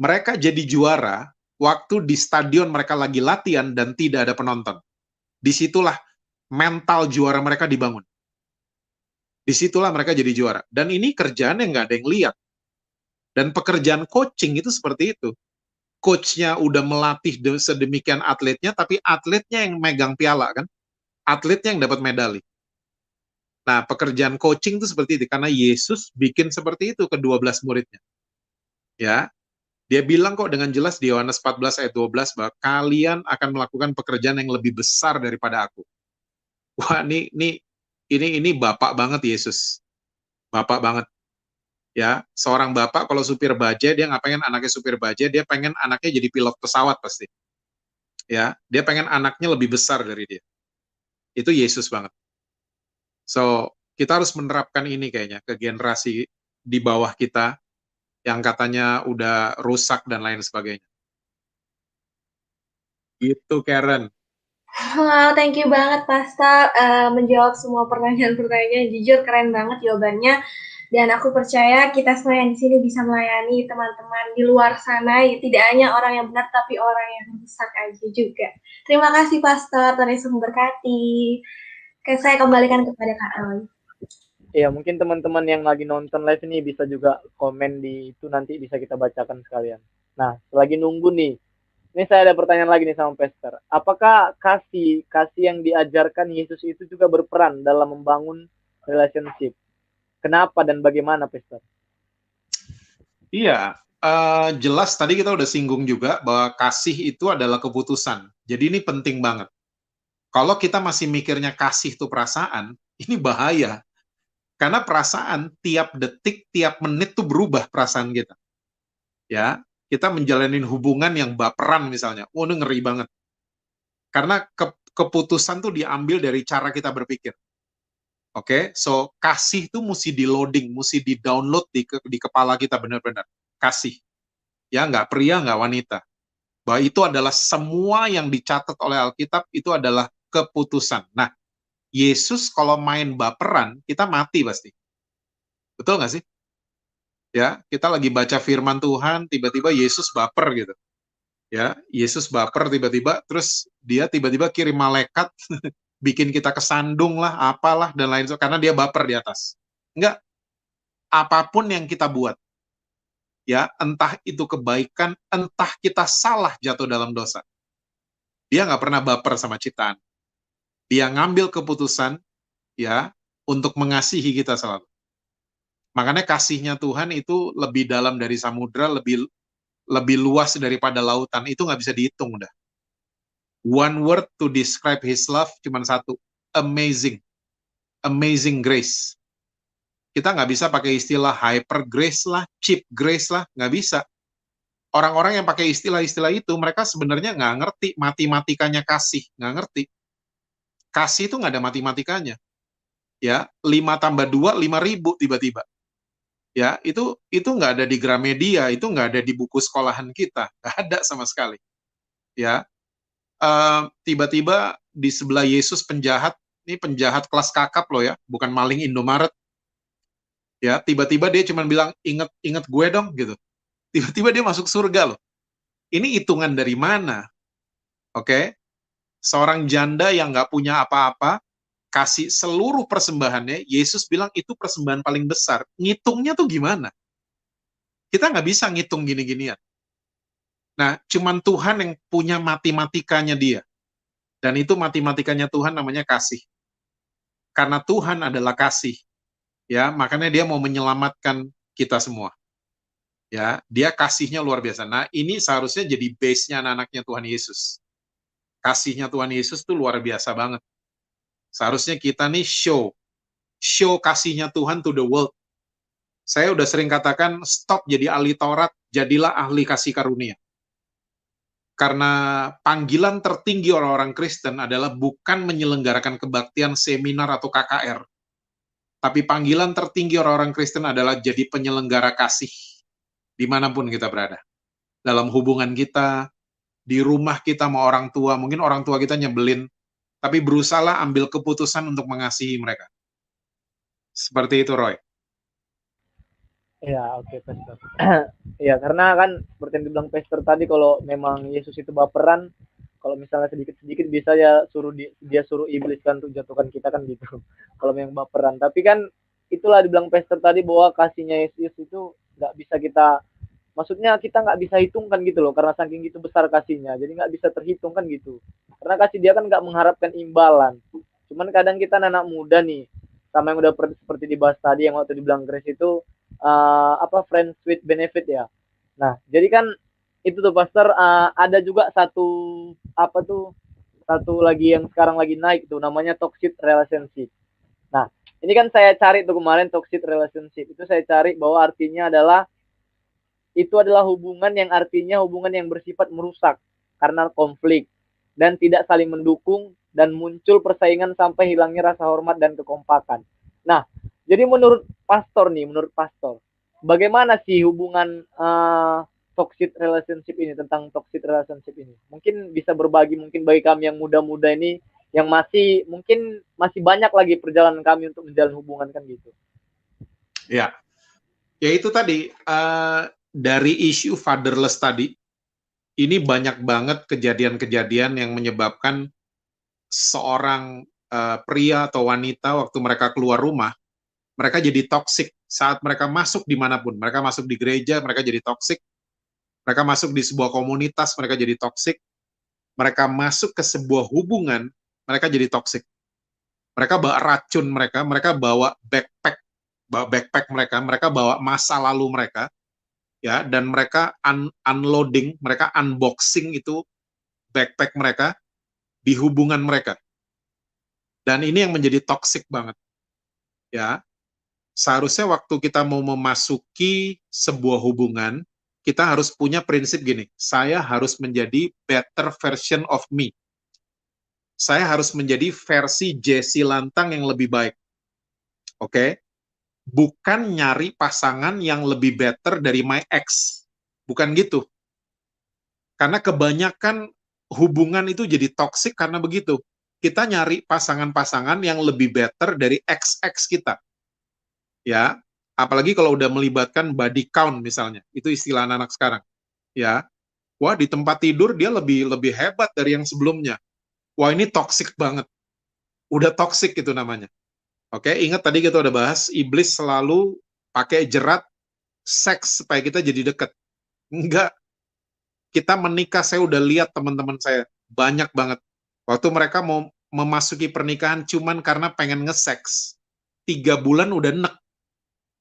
mereka jadi juara waktu di stadion mereka lagi latihan dan tidak ada penonton. Di situlah mental juara mereka dibangun. Di situlah mereka jadi juara. Dan ini kerjaan yang nggak ada yang lihat. Dan pekerjaan coaching itu seperti itu. Coachnya udah melatih sedemikian atletnya, tapi atletnya yang megang piala kan. Atletnya yang dapat medali Nah, pekerjaan coaching itu seperti itu karena Yesus bikin seperti itu ke 12 muridnya. Ya. Dia bilang kok dengan jelas di Yohanes 14 ayat 12 bahwa kalian akan melakukan pekerjaan yang lebih besar daripada aku. Wah, ini ini ini ini bapak banget Yesus. Bapak banget. Ya, seorang bapak kalau supir baja dia nggak pengen anaknya supir baja, dia pengen anaknya jadi pilot pesawat pasti. Ya, dia pengen anaknya lebih besar dari dia. Itu Yesus banget. So, kita harus menerapkan ini kayaknya ke generasi di bawah kita yang katanya udah rusak dan lain sebagainya. Gitu, Karen. Wow, thank you banget, Pastor. Uh, menjawab semua pertanyaan-pertanyaan. Jujur, keren banget jawabannya. Dan aku percaya kita semua yang di sini bisa melayani teman-teman di luar sana, ya, tidak hanya orang yang benar, tapi orang yang rusak aja juga. Terima kasih, Pastor. Tuhan Yesus memberkati. Oke, saya kembalikan kepada Kak Roy. Iya, mungkin teman-teman yang lagi nonton live ini bisa juga komen di itu nanti bisa kita bacakan sekalian. Nah, lagi nunggu nih. Ini saya ada pertanyaan lagi nih sama Pester. Apakah kasih kasih yang diajarkan Yesus itu juga berperan dalam membangun relationship? Kenapa dan bagaimana, Pester? Iya, uh, jelas tadi kita udah singgung juga bahwa kasih itu adalah keputusan. Jadi ini penting banget. Kalau kita masih mikirnya kasih itu perasaan, ini bahaya. Karena perasaan tiap detik, tiap menit tuh berubah perasaan kita. Ya, kita menjalani hubungan yang baperan misalnya. Oh, ini ngeri banget. Karena ke keputusan tuh diambil dari cara kita berpikir. Oke, okay? so kasih tuh mesti di loading, mesti di download di, ke, di kepala kita benar-benar. Kasih, ya nggak pria nggak wanita. Bahwa itu adalah semua yang dicatat oleh Alkitab itu adalah keputusan. Nah, Yesus kalau main baperan, kita mati pasti. Betul nggak sih? Ya, kita lagi baca firman Tuhan, tiba-tiba Yesus baper gitu. Ya, Yesus baper tiba-tiba, terus dia tiba-tiba kirim malaikat, bikin kita kesandung lah, apalah, dan lain sebagainya, karena dia baper di atas. Enggak. Apa pun yang kita buat, ya, entah itu kebaikan, entah kita salah jatuh dalam dosa. Dia nggak pernah baper sama ciptaan dia ngambil keputusan ya untuk mengasihi kita selalu. Makanya kasihnya Tuhan itu lebih dalam dari samudra, lebih lebih luas daripada lautan. Itu nggak bisa dihitung udah. One word to describe His love cuma satu, amazing, amazing grace. Kita nggak bisa pakai istilah hyper grace lah, cheap grace lah, nggak bisa. Orang-orang yang pakai istilah-istilah itu, mereka sebenarnya nggak ngerti matematikanya kasih, nggak ngerti kasih itu nggak ada matematikanya. Ya, 5 tambah 2, 5 ribu tiba-tiba. Ya, itu itu nggak ada di Gramedia, itu nggak ada di buku sekolahan kita, nggak ada sama sekali. Ya, tiba tiba-tiba di sebelah Yesus penjahat, ini penjahat kelas kakap loh ya, bukan maling Indomaret. Ya, tiba-tiba dia cuma bilang inget inget gue dong gitu. Tiba-tiba dia masuk surga loh. Ini hitungan dari mana? Oke, okay? Seorang janda yang nggak punya apa-apa, kasih seluruh persembahannya, Yesus bilang itu persembahan paling besar. Ngitungnya tuh gimana? Kita nggak bisa ngitung gini-ginian. Nah, cuman Tuhan yang punya matematikanya dia. Dan itu matematikanya Tuhan namanya kasih. Karena Tuhan adalah kasih. Ya, makanya dia mau menyelamatkan kita semua. Ya, dia kasihnya luar biasa. Nah, ini seharusnya jadi base-nya anak-anaknya Tuhan Yesus. Kasihnya Tuhan Yesus tuh luar biasa banget. Seharusnya kita nih show, show kasihnya Tuhan to the world. Saya udah sering katakan, stop jadi ahli Taurat, jadilah ahli kasih karunia. Karena panggilan tertinggi orang-orang Kristen adalah bukan menyelenggarakan kebaktian seminar atau KKR. Tapi panggilan tertinggi orang-orang Kristen adalah jadi penyelenggara kasih di mana pun kita berada. Dalam hubungan kita, di rumah kita sama orang tua, mungkin orang tua kita nyebelin, tapi berusahalah ambil keputusan untuk mengasihi mereka. Seperti itu, Roy. Ya, oke, okay, Pastor. ya, karena kan seperti yang dibilang Pastor tadi, kalau memang Yesus itu baperan, kalau misalnya sedikit-sedikit bisa ya suruh di, dia suruh iblis kan untuk jatuhkan kita kan gitu. kalau memang baperan. Tapi kan itulah dibilang Pastor tadi bahwa kasihnya Yesus itu nggak bisa kita maksudnya kita nggak bisa hitungkan gitu loh karena saking gitu besar kasihnya jadi nggak bisa terhitung kan gitu. Karena kasih dia kan nggak mengharapkan imbalan. Cuman kadang kita anak muda nih sama yang udah seperti dibahas tadi yang waktu dibilang Grace itu uh, apa friends with benefit ya. Nah jadi kan itu tuh pastor uh, ada juga satu apa tuh satu lagi yang sekarang lagi naik tuh namanya toxic relationship. Nah ini kan saya cari tuh kemarin toxic relationship. Itu saya cari bahwa artinya adalah itu adalah hubungan yang artinya hubungan yang bersifat merusak karena konflik dan tidak saling mendukung dan muncul persaingan sampai hilangnya rasa hormat dan kekompakan. Nah, jadi menurut pastor nih, menurut pastor, bagaimana sih hubungan uh, toxic relationship ini tentang toxic relationship ini? Mungkin bisa berbagi mungkin bagi kami yang muda-muda ini yang masih mungkin masih banyak lagi perjalanan kami untuk menjalin hubungan kan gitu. Ya, ya itu tadi uh, dari isu fatherless tadi, ini banyak banget kejadian-kejadian yang menyebabkan seorang uh, pria atau wanita waktu mereka keluar rumah, mereka jadi toksik saat mereka masuk di mana pun. Mereka masuk di gereja, mereka jadi toksik. Mereka masuk di sebuah komunitas, mereka jadi toksik. Mereka masuk ke sebuah hubungan, mereka jadi toksik. Mereka bawa racun mereka, mereka bawa backpack, bawa backpack mereka, mereka bawa masa lalu mereka, ya dan mereka un unloading, mereka unboxing itu backpack mereka di hubungan mereka. Dan ini yang menjadi toxic banget. Ya. Seharusnya waktu kita mau memasuki sebuah hubungan, kita harus punya prinsip gini, saya harus menjadi better version of me. Saya harus menjadi versi Jesse Lantang yang lebih baik. Oke? Okay? Bukan nyari pasangan yang lebih better dari my ex. Bukan gitu. Karena kebanyakan hubungan itu jadi toxic karena begitu. Kita nyari pasangan-pasangan yang lebih better dari ex-ex kita. Ya, apalagi kalau udah melibatkan body count misalnya. Itu istilah anak, -anak sekarang. Ya. Wah, di tempat tidur dia lebih lebih hebat dari yang sebelumnya. Wah, ini toxic banget. Udah toxic itu namanya. Oke, ingat tadi kita udah bahas iblis selalu pakai jerat seks supaya kita jadi deket. Enggak. Kita menikah, saya udah lihat teman-teman saya banyak banget. Waktu mereka mau memasuki pernikahan cuman karena pengen nge-seks. Tiga bulan udah enek.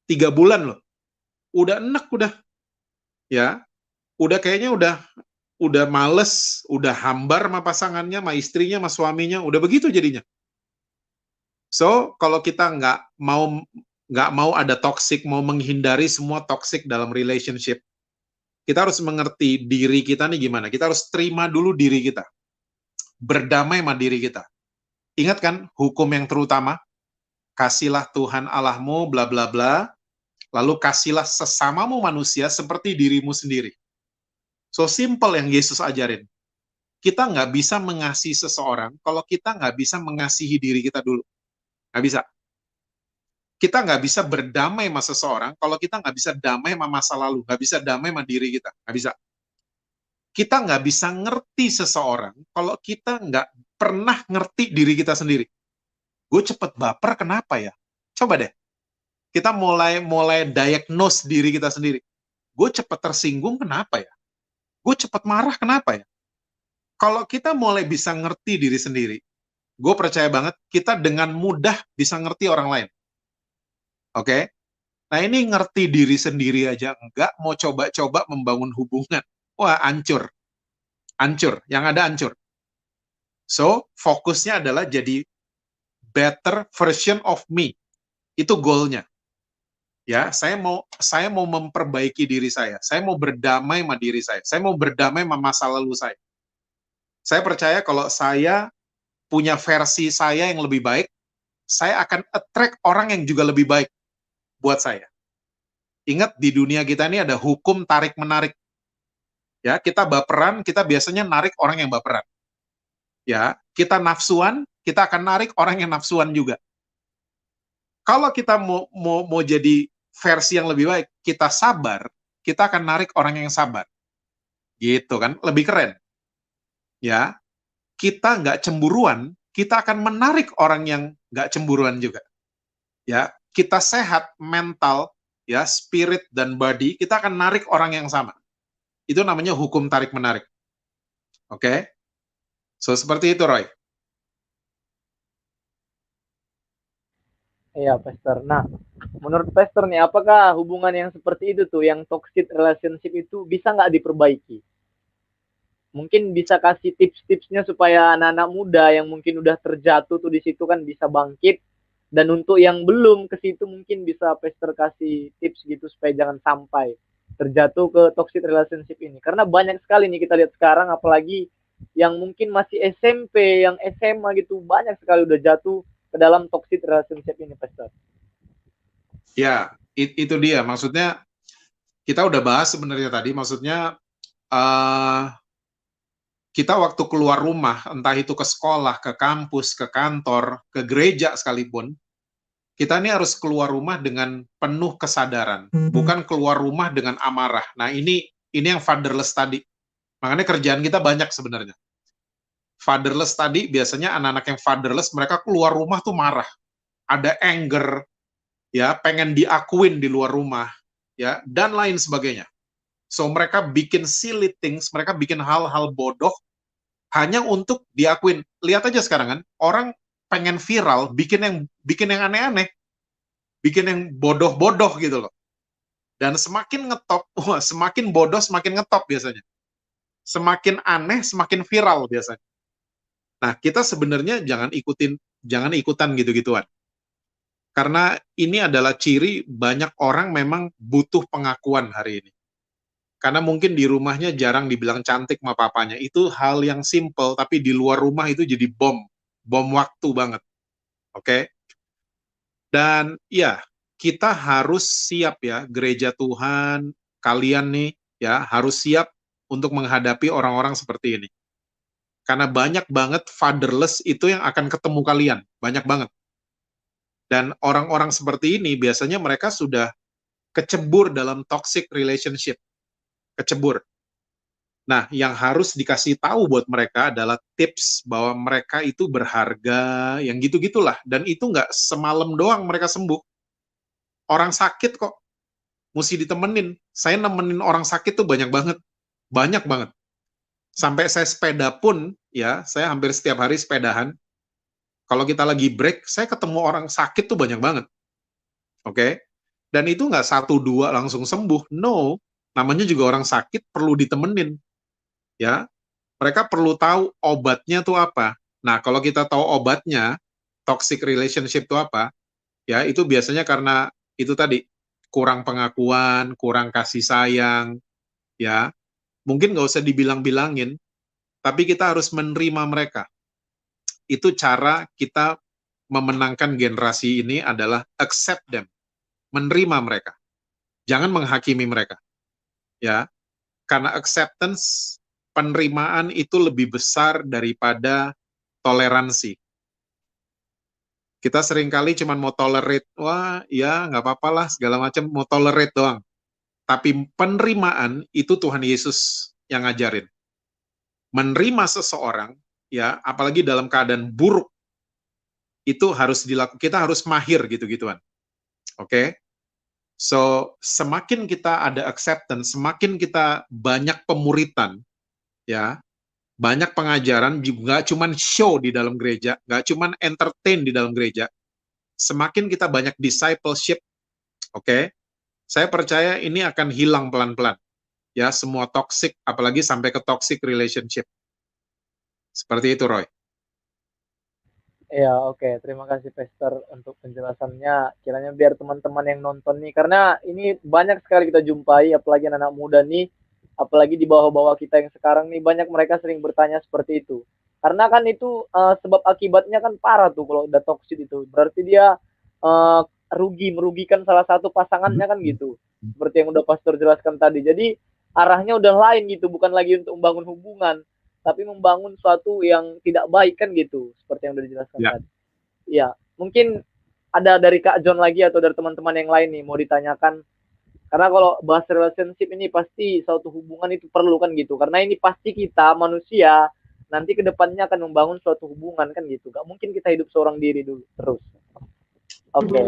Tiga bulan loh. Udah enek udah. Ya. Udah kayaknya udah udah males, udah hambar sama pasangannya, sama istrinya, sama suaminya, udah begitu jadinya. So kalau kita nggak mau nggak mau ada toxic, mau menghindari semua toxic dalam relationship, kita harus mengerti diri kita nih gimana. Kita harus terima dulu diri kita, berdamai sama diri kita. Ingat kan hukum yang terutama, kasihlah Tuhan Allahmu, bla bla bla, lalu kasihlah sesamamu manusia seperti dirimu sendiri. So simple yang Yesus ajarin. Kita nggak bisa mengasihi seseorang kalau kita nggak bisa mengasihi diri kita dulu. Nggak bisa. Kita nggak bisa berdamai sama seseorang kalau kita nggak bisa damai sama masa lalu, nggak bisa damai sama diri kita, nggak bisa. Kita nggak bisa ngerti seseorang kalau kita nggak pernah ngerti diri kita sendiri. Gue cepet baper kenapa ya? Coba deh. Kita mulai mulai diagnose diri kita sendiri. Gue cepet tersinggung kenapa ya? Gue cepet marah kenapa ya? Kalau kita mulai bisa ngerti diri sendiri, gue percaya banget kita dengan mudah bisa ngerti orang lain. Oke? Okay? Nah ini ngerti diri sendiri aja enggak mau coba-coba membangun hubungan. Wah hancur. Hancur. Yang ada hancur. So, fokusnya adalah jadi better version of me. Itu goalnya. Ya, saya mau saya mau memperbaiki diri saya. Saya mau berdamai sama diri saya. Saya mau berdamai sama masa lalu saya. Saya percaya kalau saya punya versi saya yang lebih baik, saya akan attract orang yang juga lebih baik buat saya. Ingat di dunia kita ini ada hukum tarik menarik. Ya, kita baperan, kita biasanya narik orang yang baperan ya kita nafsuan kita akan narik orang yang nafsuan juga kalau kita mau mau mau jadi versi yang lebih baik kita sabar kita akan narik orang yang sabar gitu kan lebih keren ya kita nggak cemburuan kita akan menarik orang yang nggak cemburuan juga ya kita sehat mental ya spirit dan body kita akan narik orang yang sama itu namanya hukum tarik menarik oke okay? So seperti itu Roy. Iya, Pastor. Nah, menurut Pastor nih, apakah hubungan yang seperti itu tuh, yang toxic relationship itu bisa nggak diperbaiki? Mungkin bisa kasih tips-tipsnya supaya anak-anak muda yang mungkin udah terjatuh tuh di situ kan bisa bangkit. Dan untuk yang belum ke situ mungkin bisa Pastor kasih tips gitu supaya jangan sampai terjatuh ke toxic relationship ini. Karena banyak sekali nih kita lihat sekarang, apalagi yang mungkin masih SMP, yang SMA gitu banyak sekali udah jatuh ke dalam toxic relationship ini, Pastor. Ya, it, itu dia. Maksudnya kita udah bahas sebenarnya tadi. Maksudnya uh, kita waktu keluar rumah, entah itu ke sekolah, ke kampus, ke kantor, ke gereja sekalipun, kita ini harus keluar rumah dengan penuh kesadaran, mm -hmm. bukan keluar rumah dengan amarah. Nah ini ini yang fatherless tadi. Makanya kerjaan kita banyak sebenarnya. Fatherless tadi biasanya anak-anak yang fatherless mereka keluar rumah tuh marah. Ada anger, ya pengen diakuin di luar rumah, ya dan lain sebagainya. So mereka bikin silly things, mereka bikin hal-hal bodoh hanya untuk diakuin. Lihat aja sekarang kan, orang pengen viral, bikin yang bikin yang aneh-aneh, bikin yang bodoh-bodoh gitu loh. Dan semakin ngetop, semakin bodoh semakin ngetop biasanya semakin aneh semakin viral biasanya. Nah, kita sebenarnya jangan ikutin jangan ikutan gitu-gituan. Karena ini adalah ciri banyak orang memang butuh pengakuan hari ini. Karena mungkin di rumahnya jarang dibilang cantik sama papanya. Itu hal yang simple, tapi di luar rumah itu jadi bom. Bom waktu banget. Oke? Okay? Dan ya, kita harus siap ya, gereja Tuhan, kalian nih, ya, harus siap untuk menghadapi orang-orang seperti ini. Karena banyak banget fatherless itu yang akan ketemu kalian, banyak banget. Dan orang-orang seperti ini biasanya mereka sudah kecebur dalam toxic relationship. Kecebur. Nah, yang harus dikasih tahu buat mereka adalah tips bahwa mereka itu berharga, yang gitu-gitulah. Dan itu nggak semalam doang mereka sembuh. Orang sakit kok, mesti ditemenin. Saya nemenin orang sakit tuh banyak banget banyak banget. Sampai saya sepeda pun, ya, saya hampir setiap hari sepedahan. Kalau kita lagi break, saya ketemu orang sakit tuh banyak banget. Oke? Okay? Dan itu nggak satu dua langsung sembuh. No, namanya juga orang sakit perlu ditemenin. Ya, mereka perlu tahu obatnya tuh apa. Nah, kalau kita tahu obatnya, toxic relationship itu apa, ya itu biasanya karena itu tadi kurang pengakuan, kurang kasih sayang, ya mungkin nggak usah dibilang-bilangin, tapi kita harus menerima mereka. Itu cara kita memenangkan generasi ini adalah accept them, menerima mereka. Jangan menghakimi mereka. Ya. Karena acceptance, penerimaan itu lebih besar daripada toleransi. Kita sering kali cuma mau tolerate, wah ya nggak apa-apa lah segala macam mau tolerate doang. Tapi penerimaan itu Tuhan Yesus yang ngajarin. Menerima seseorang, ya, apalagi dalam keadaan buruk, itu harus dilakukan. Kita harus mahir gitu-gituan. Oke? Okay? So, semakin kita ada acceptance, semakin kita banyak pemuritan, ya, banyak pengajaran juga cuman show di dalam gereja, nggak cuman entertain di dalam gereja. Semakin kita banyak discipleship, oke, okay, saya percaya ini akan hilang pelan-pelan. Ya, semua toxic, apalagi sampai ke toxic relationship. Seperti itu, Roy. Iya, oke. Okay. Terima kasih Pester untuk penjelasannya. Kiranya biar teman-teman yang nonton nih, karena ini banyak sekali kita jumpai, apalagi anak, -anak muda nih, apalagi di bawah-bawah kita yang sekarang nih, banyak mereka sering bertanya seperti itu. Karena kan itu uh, sebab akibatnya kan parah tuh kalau udah toxic itu. Berarti dia uh, rugi, merugikan salah satu pasangannya kan gitu. Seperti yang udah Pastor jelaskan tadi. Jadi arahnya udah lain gitu, bukan lagi untuk membangun hubungan, tapi membangun suatu yang tidak baik kan gitu seperti yang sudah dijelaskan ya. tadi. Ya, mungkin ada dari Kak John lagi atau dari teman-teman yang lain nih mau ditanyakan karena kalau bahas relationship ini pasti suatu hubungan itu perlu kan gitu karena ini pasti kita manusia nanti ke depannya akan membangun suatu hubungan kan gitu gak mungkin kita hidup seorang diri dulu terus oke okay.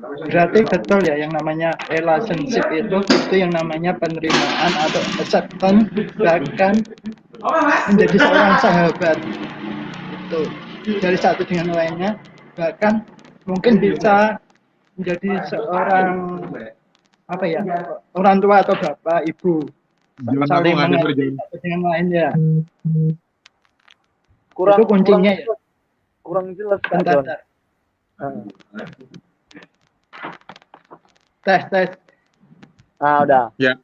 Berarti betul ya yang namanya relationship itu itu yang namanya penerimaan atau acceptance bahkan menjadi seorang sahabat. Itu dari satu dengan lainnya bahkan mungkin bisa menjadi seorang apa ya orang tua atau bapak ibu. Saling mengerti dengan lainnya. Kurang itu kuncinya kurang, ya. kurang jelas kan Tes, tes. Ah, udah. Ya.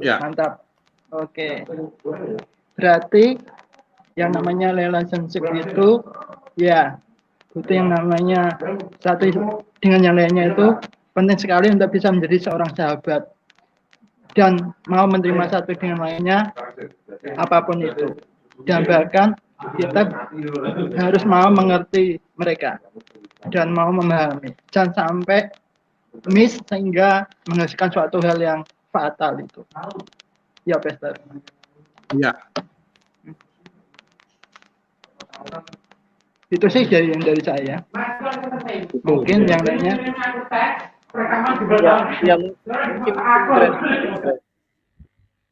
Ya. Mantap. Oke. Berarti yang namanya relationship itu ya itu yang namanya satu dengan yang lainnya itu penting sekali untuk bisa menjadi seorang sahabat dan mau menerima satu dengan lainnya apa pun itu dan bahkan kita harus mau mengerti mereka dan mau memahami jangan sampai miss sehingga menghasilkan suatu hal yang fatal itu. Ya, Pester. Ya. Itu sih dari yang dari saya. Mungkin yang lainnya. Ya, yang mungkin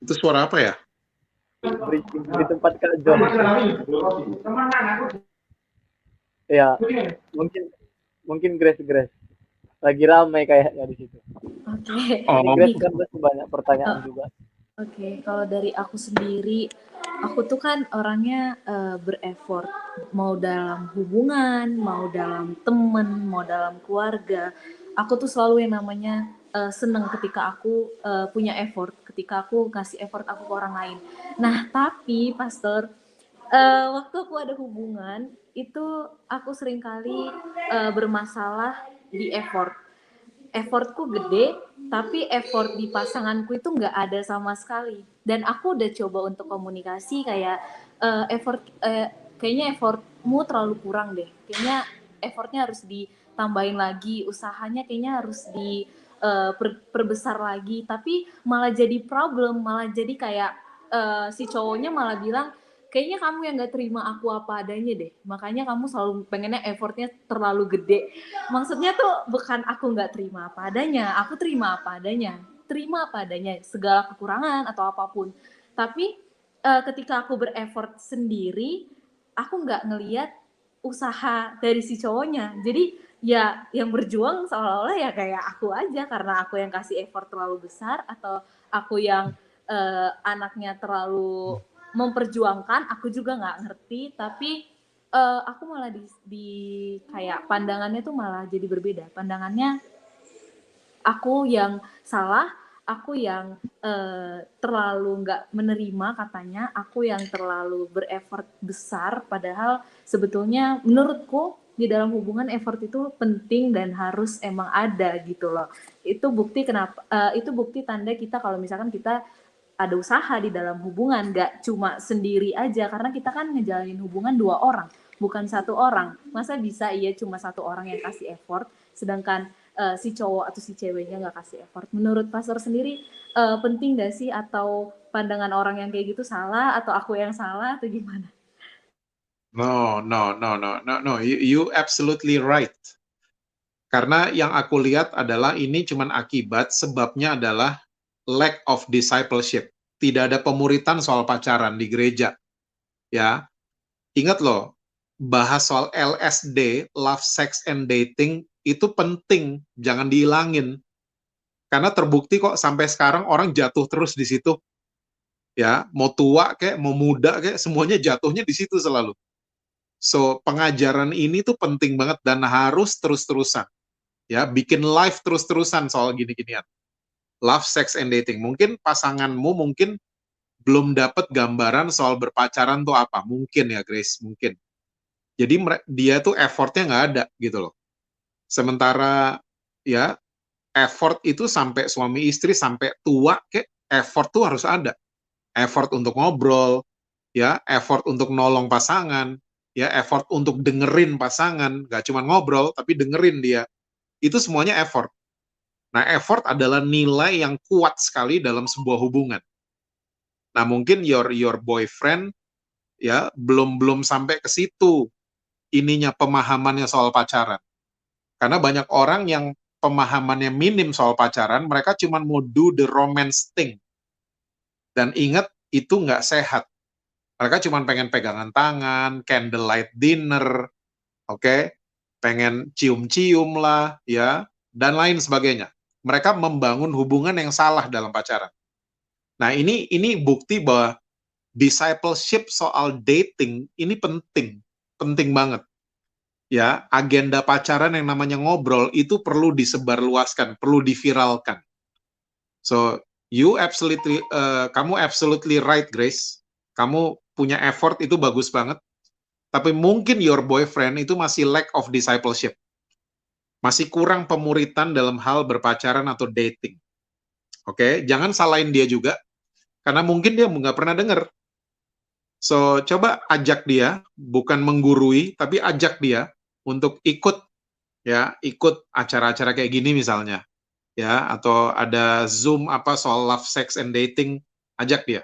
itu suara apa ya? Di, di tempat Kak John. Ya, mungkin mungkin Grace Grace lagi ramai kayaknya di situ. Oke. Okay. Oh. Kan banyak pertanyaan oh. juga. Oke, okay. kalau dari aku sendiri, aku tuh kan orangnya uh, berefort mau dalam hubungan, mau dalam temen, mau dalam keluarga. Aku tuh selalu yang namanya uh, seneng ketika aku uh, punya effort, ketika aku kasih effort aku ke orang lain. Nah, tapi pastor, uh, waktu aku ada hubungan itu aku sering kali uh, bermasalah di effort. Effortku gede tapi effort di pasanganku itu nggak ada sama sekali. Dan aku udah coba untuk komunikasi kayak uh, effort uh, kayaknya effortmu terlalu kurang deh. Kayaknya effortnya harus ditambahin lagi usahanya kayaknya harus di uh, per, perbesar lagi. Tapi malah jadi problem malah jadi kayak uh, si cowoknya malah bilang kayaknya kamu yang gak terima aku apa adanya deh. Makanya kamu selalu pengennya effortnya terlalu gede. Maksudnya tuh bukan aku nggak terima apa adanya aku terima apa adanya. Terima apa adanya segala kekurangan atau apa pun. Tapi uh, ketika aku berefort sendiri aku nggak ngeliat usaha dari si cowoknya. Jadi ya yang berjuang seolah-olah ya kayak aku aja karena aku yang kasih effort terlalu besar atau aku yang uh, anaknya terlalu memperjuangkan aku juga nggak ngerti tapi uh, aku malah di, di kayak pandangannya tuh malah jadi berbeda. Pandangannya aku yang salah aku yang uh, terlalu nggak menerima katanya aku yang terlalu berefort besar padahal sebetulnya menurutku di dalam hubungan effort itu penting dan harus emang ada gitu loh. Itu bukti kenapa uh, itu bukti tanda kita kalau misalkan kita ada usaha di dalam hubungan, gak cuma sendiri aja karena kita kan ngejalanin hubungan dua orang, bukan satu orang. Masa bisa iya cuma satu orang yang kasih effort, sedangkan uh, si cowok atau si ceweknya nggak kasih effort. Menurut pastor sendiri uh, penting gak sih atau pandangan orang yang kayak gitu salah atau aku yang salah atau gimana? No, no, no, no, no, no. You, you absolutely right. Karena yang aku lihat adalah ini cuma akibat sebabnya adalah lack of discipleship. Tidak ada pemuritan soal pacaran di gereja. Ya. Ingat loh, bahas soal LSD, love, sex, and dating itu penting, jangan dihilangin. Karena terbukti kok sampai sekarang orang jatuh terus di situ. Ya, mau tua kayak mau muda kayak semuanya jatuhnya di situ selalu. So, pengajaran ini tuh penting banget dan harus terus-terusan. Ya, bikin live terus-terusan soal gini-ginian. Love, sex, and dating. Mungkin pasanganmu mungkin belum dapat gambaran soal berpacaran tuh apa. Mungkin ya, Grace, mungkin. Jadi dia tuh effortnya nggak ada gitu loh. Sementara ya effort itu sampai suami istri sampai tua kayak effort tuh harus ada. Effort untuk ngobrol, ya, effort untuk nolong pasangan, ya effort untuk dengerin pasangan, gak cuma ngobrol tapi dengerin dia. Itu semuanya effort. Nah, effort adalah nilai yang kuat sekali dalam sebuah hubungan. Nah, mungkin your your boyfriend ya belum belum sampai ke situ ininya pemahamannya soal pacaran. Karena banyak orang yang pemahamannya minim soal pacaran, mereka cuma mau do the romance thing. Dan ingat, itu nggak sehat. Mereka cuma pengen pegangan tangan, candlelight dinner, oke, okay? pengen cium-cium lah, ya, dan lain sebagainya. Mereka membangun hubungan yang salah dalam pacaran. Nah, ini ini bukti bahwa discipleship soal dating ini penting, penting banget. Ya, agenda pacaran yang namanya ngobrol itu perlu disebarluaskan, perlu diviralkan. So, you absolutely, uh, kamu absolutely right, Grace. Kamu punya effort itu bagus banget. Tapi mungkin your boyfriend itu masih lack of discipleship. Masih kurang pemuritan dalam hal berpacaran atau dating. Oke, okay? jangan salahin dia juga. Karena mungkin dia nggak pernah dengar. So, coba ajak dia, bukan menggurui, tapi ajak dia untuk ikut ya, ikut acara-acara kayak gini misalnya. Ya, atau ada Zoom apa soal love, sex and dating, ajak dia.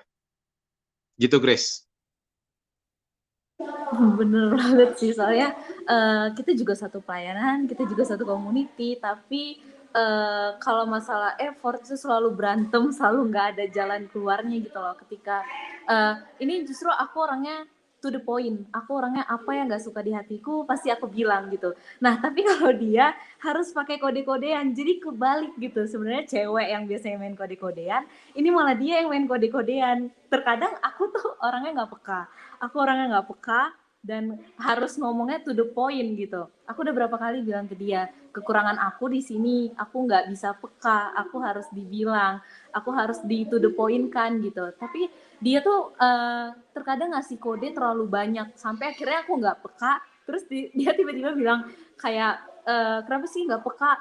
Gitu, Grace. Bener banget sih, soalnya uh, kita juga satu pelayanan, kita juga satu community, tapi uh, kalau masalah effort itu selalu berantem, selalu nggak ada jalan keluarnya gitu loh. Ketika uh, ini justru aku orangnya to the point. Aku orangnya apa yang gak suka di hatiku pasti aku bilang gitu. Nah tapi kalau dia harus pakai kode-kodean, jadi kebalik gitu. Sebenarnya cewek yang biasanya main kode-kodean, ini malah dia yang main kode-kodean. Terkadang aku tuh orangnya nggak peka. Aku orangnya nggak peka dan harus ngomongnya to the point gitu. Aku udah berapa kali bilang ke dia, kekurangan aku di sini, aku nggak bisa peka, aku harus dibilang, aku harus di to the point kan gitu. Tapi dia tuh uh, terkadang ngasih kode terlalu banyak sampai akhirnya aku nggak peka. Terus di, dia tiba-tiba bilang kayak uh, kenapa sih nggak peka?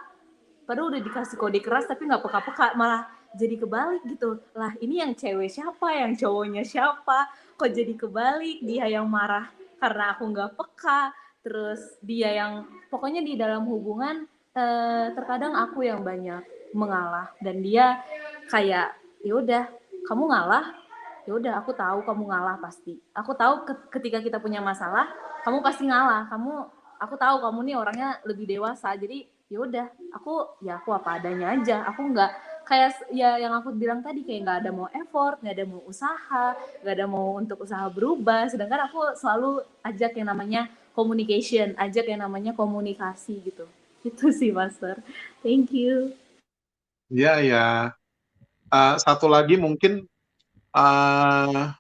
Padahal udah dikasih kode keras tapi nggak peka-peka malah jadi kebalik gitu. Lah ini yang cewek siapa? Yang cowoknya siapa? Kok jadi kebalik? Dia yang marah karena aku nggak peka terus dia yang pokoknya di dalam hubungan uh, terkadang aku yang banyak mengalah dan dia kayak ya udah kamu ngalah? Ya udah aku tahu kamu ngalah pasti. Aku tahu ketika kita punya masalah kamu pasti ngalah. Kamu aku tahu kamu nih orangnya lebih dewasa jadi ya udah aku ya aku apa adanya aja. Aku nggak kayak ya yang aku bilang tadi kayak nggak ada mau effort nggak ada mau usaha nggak ada mau untuk usaha berubah. Sedangkan aku selalu ajak yang namanya communication ajak yang namanya komunikasi gitu. Itu sih master. Thank you. Ya ya uh, satu lagi mungkin uh,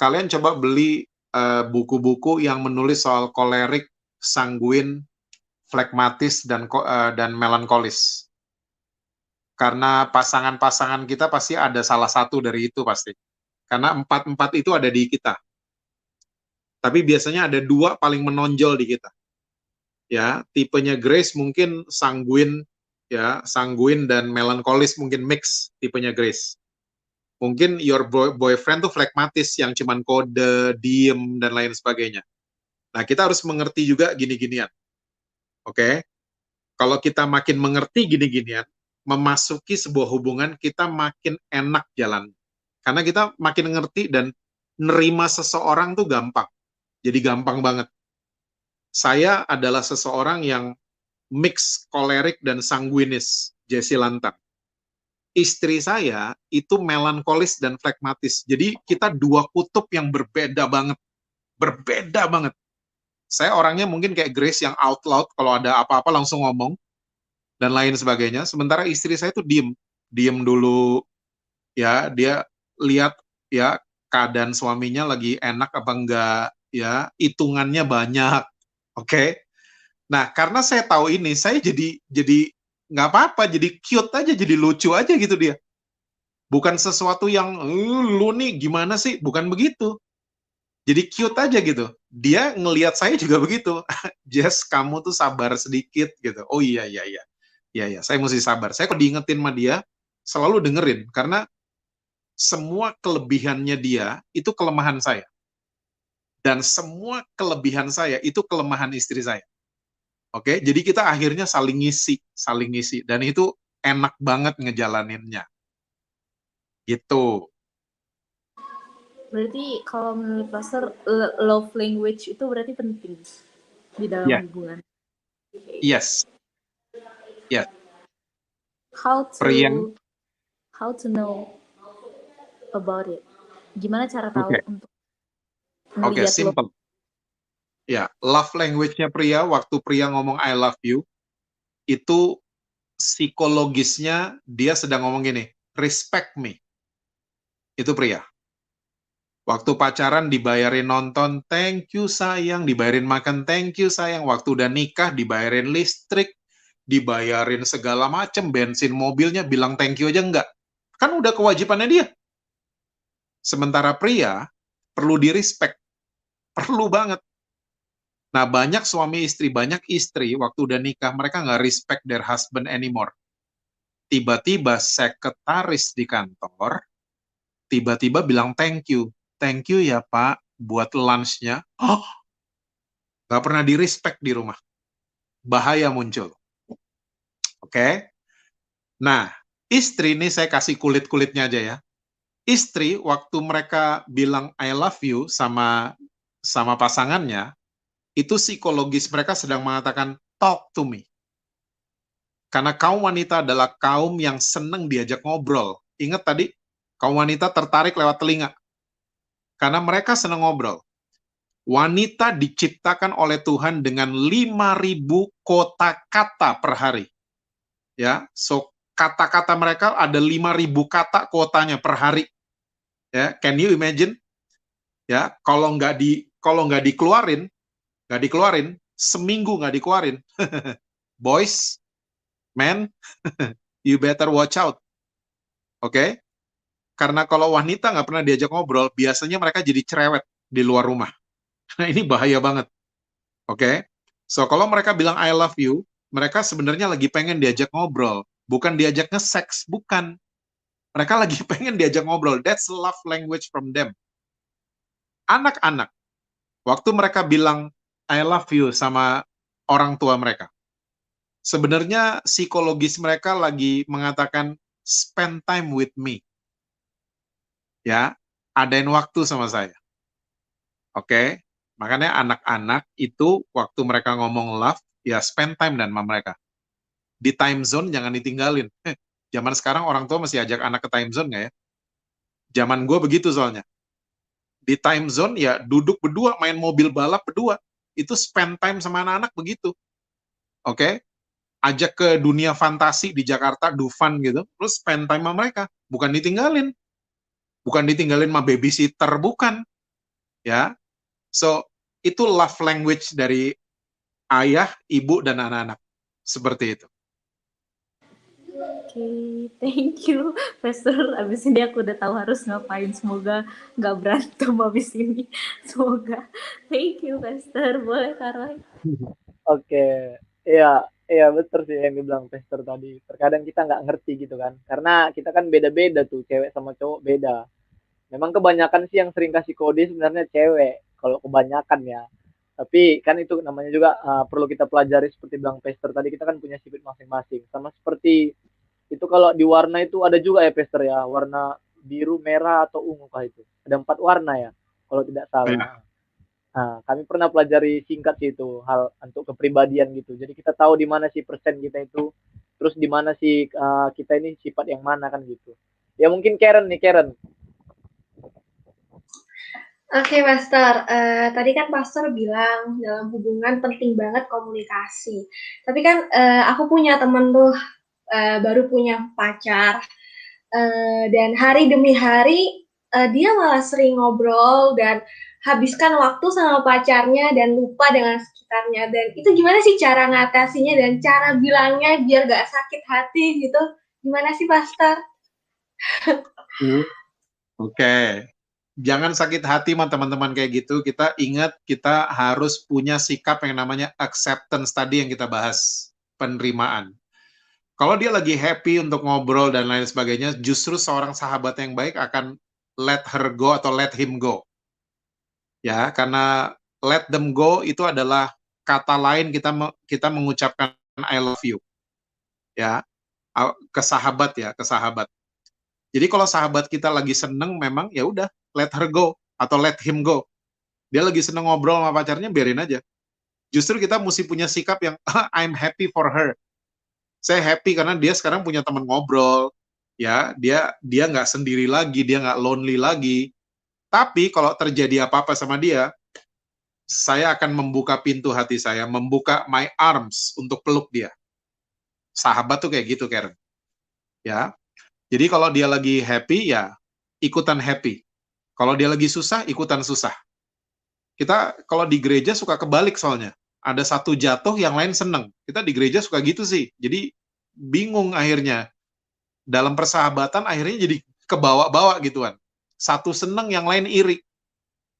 kalian coba beli eh, buku-buku uh, yang menulis soal kolerik, sanguin, flekmatis dan uh, dan melankolis. Karena pasangan-pasangan kita pasti ada salah satu dari itu pasti. Karena empat-empat itu ada di kita. Tapi biasanya ada dua paling menonjol di kita. Ya, tipenya Grace mungkin sanguin, ya, sanguin dan melankolis mungkin mix tipenya Grace mungkin your boy, boyfriend tuh flekmatis yang cuman kode, diem dan lain sebagainya. Nah, kita harus mengerti juga gini-ginian. Oke. Okay? kalau kita makin mengerti gini-ginian, memasuki sebuah hubungan kita makin enak jalan. Karena kita makin ngerti dan nerima seseorang tuh gampang. Jadi gampang banget. Saya adalah seseorang yang mix kolerik dan sanguinis, Jesse Lantan. Istri saya itu melankolis dan flekmatis. Jadi kita dua kutub yang berbeda banget. Berbeda banget. Saya orangnya mungkin kayak Grace yang out loud kalau ada apa-apa langsung ngomong dan lain sebagainya. Sementara istri saya itu diem, diem dulu ya dia lihat ya keadaan suaminya lagi enak apa enggak ya hitungannya banyak oke okay? nah karena saya tahu ini saya jadi jadi nggak apa-apa jadi cute aja jadi lucu aja gitu dia bukan sesuatu yang lu nih gimana sih bukan begitu jadi cute aja gitu. Dia ngelihat saya juga begitu. Jess, kamu tuh sabar sedikit gitu. Oh iya iya iya. Iya iya, saya mesti sabar. Saya kok diingetin sama dia, selalu dengerin karena semua kelebihannya dia itu kelemahan saya. Dan semua kelebihan saya itu kelemahan istri saya. Oke, jadi kita akhirnya saling ngisi, saling ngisi dan itu enak banget ngejalaninnya. Gitu. Berarti kalau menurut Pastor love language itu berarti penting di dalam yeah. hubungan. Yes. Yeah. How to Priang. how to know about it? Gimana cara tahu okay. untuk Oke, okay, simple. Ya, love language-nya pria waktu pria ngomong I love you itu psikologisnya dia sedang ngomong gini, respect me. Itu pria. Waktu pacaran dibayarin nonton, thank you sayang. Dibayarin makan, thank you sayang. Waktu udah nikah, dibayarin listrik, dibayarin segala macem, bensin mobilnya, bilang thank you aja enggak. Kan udah kewajibannya dia. Sementara pria, perlu di respect. Perlu banget. Nah, banyak suami istri, banyak istri, waktu udah nikah, mereka nggak respect their husband anymore. Tiba-tiba sekretaris di kantor, tiba-tiba bilang thank you thank you ya Pak buat lunchnya. Oh, nggak pernah di respect di rumah. Bahaya muncul. Oke. Okay? Nah, istri ini saya kasih kulit-kulitnya aja ya. Istri waktu mereka bilang I love you sama sama pasangannya, itu psikologis mereka sedang mengatakan talk to me. Karena kaum wanita adalah kaum yang senang diajak ngobrol. Ingat tadi, kaum wanita tertarik lewat telinga. Karena mereka senang ngobrol. Wanita diciptakan oleh Tuhan dengan 5000 kota-kata per hari. Ya, so kata-kata mereka ada 5000 kata kotanya per hari. Ya, can you imagine? Ya, kalau nggak di kalau nggak dikeluarin, nggak dikeluarin, seminggu nggak dikeluarin. Boys, men, you better watch out. Oke? Okay? Karena kalau wanita nggak pernah diajak ngobrol, biasanya mereka jadi cerewet di luar rumah. Nah ini bahaya banget. Oke? Okay? So kalau mereka bilang I love you, mereka sebenarnya lagi pengen diajak ngobrol, bukan diajak nge-sex, bukan. Mereka lagi pengen diajak ngobrol. That's love language from them. Anak-anak, waktu mereka bilang I love you sama orang tua mereka, sebenarnya psikologis mereka lagi mengatakan spend time with me ya adain waktu sama saya. Oke, okay? makanya anak-anak itu waktu mereka ngomong love, ya spend time dan sama mereka. Di time zone jangan ditinggalin. Eh, zaman sekarang orang tua masih ajak anak ke time zone nggak ya? Zaman gue begitu soalnya. Di time zone ya duduk berdua, main mobil balap berdua. Itu spend time sama anak-anak begitu. Oke, okay? ajak ke dunia fantasi di Jakarta, do fun gitu, terus spend time sama mereka, bukan ditinggalin bukan ditinggalin sama babysitter bukan ya so itu love language dari ayah ibu dan anak-anak seperti itu Oke, okay, thank you, Pastor. Abis ini aku udah tahu harus ngapain. Semoga nggak berantem abis ini. Semoga. Thank you, Pastor. Boleh, Karoy? Oke, okay. ya Iya betul sih yang dibilang Pester tadi. Terkadang kita nggak ngerti gitu kan. Karena kita kan beda-beda tuh, cewek sama cowok beda. Memang kebanyakan sih yang sering kasih kode sebenarnya cewek. Kalau kebanyakan ya. Tapi kan itu namanya juga uh, perlu kita pelajari seperti bilang Pester tadi kita kan punya sifat masing-masing. Sama seperti itu kalau di warna itu ada juga ya Pester ya, warna biru, merah atau ungu kah itu. Ada empat warna ya, kalau tidak salah. Ya. Nah, kami pernah pelajari singkat sih itu hal untuk kepribadian gitu. Jadi kita tahu di mana sih persen kita itu, terus di mana sih uh, kita ini sifat yang mana kan gitu. Ya mungkin Karen nih Karen, Oke, Pastor. Uh, tadi kan Pastor bilang dalam hubungan penting banget komunikasi. Tapi kan uh, aku punya temen tuh uh, baru punya pacar uh, dan hari demi hari uh, dia malah sering ngobrol dan habiskan waktu sama pacarnya dan lupa dengan sekitarnya. Dan itu gimana sih cara ngatasinya dan cara bilangnya biar gak sakit hati gitu? Gimana sih, Pastor? Hmm. Oke, okay jangan sakit hati teman-teman kayak gitu. Kita ingat kita harus punya sikap yang namanya acceptance tadi yang kita bahas, penerimaan. Kalau dia lagi happy untuk ngobrol dan lain sebagainya, justru seorang sahabat yang baik akan let her go atau let him go. Ya, karena let them go itu adalah kata lain kita kita mengucapkan I love you. Ya, ke sahabat ya, ke sahabat. Jadi kalau sahabat kita lagi seneng memang ya udah let her go atau let him go. Dia lagi seneng ngobrol sama pacarnya, biarin aja. Justru kita mesti punya sikap yang ah, I'm happy for her. Saya happy karena dia sekarang punya teman ngobrol, ya dia dia nggak sendiri lagi, dia nggak lonely lagi. Tapi kalau terjadi apa-apa sama dia, saya akan membuka pintu hati saya, membuka my arms untuk peluk dia. Sahabat tuh kayak gitu, Karen. Ya. Jadi kalau dia lagi happy, ya ikutan happy. Kalau dia lagi susah, ikutan susah. Kita kalau di gereja suka kebalik soalnya. Ada satu jatuh, yang lain seneng. Kita di gereja suka gitu sih. Jadi bingung akhirnya. Dalam persahabatan akhirnya jadi kebawa-bawa gituan. Satu seneng, yang lain iri.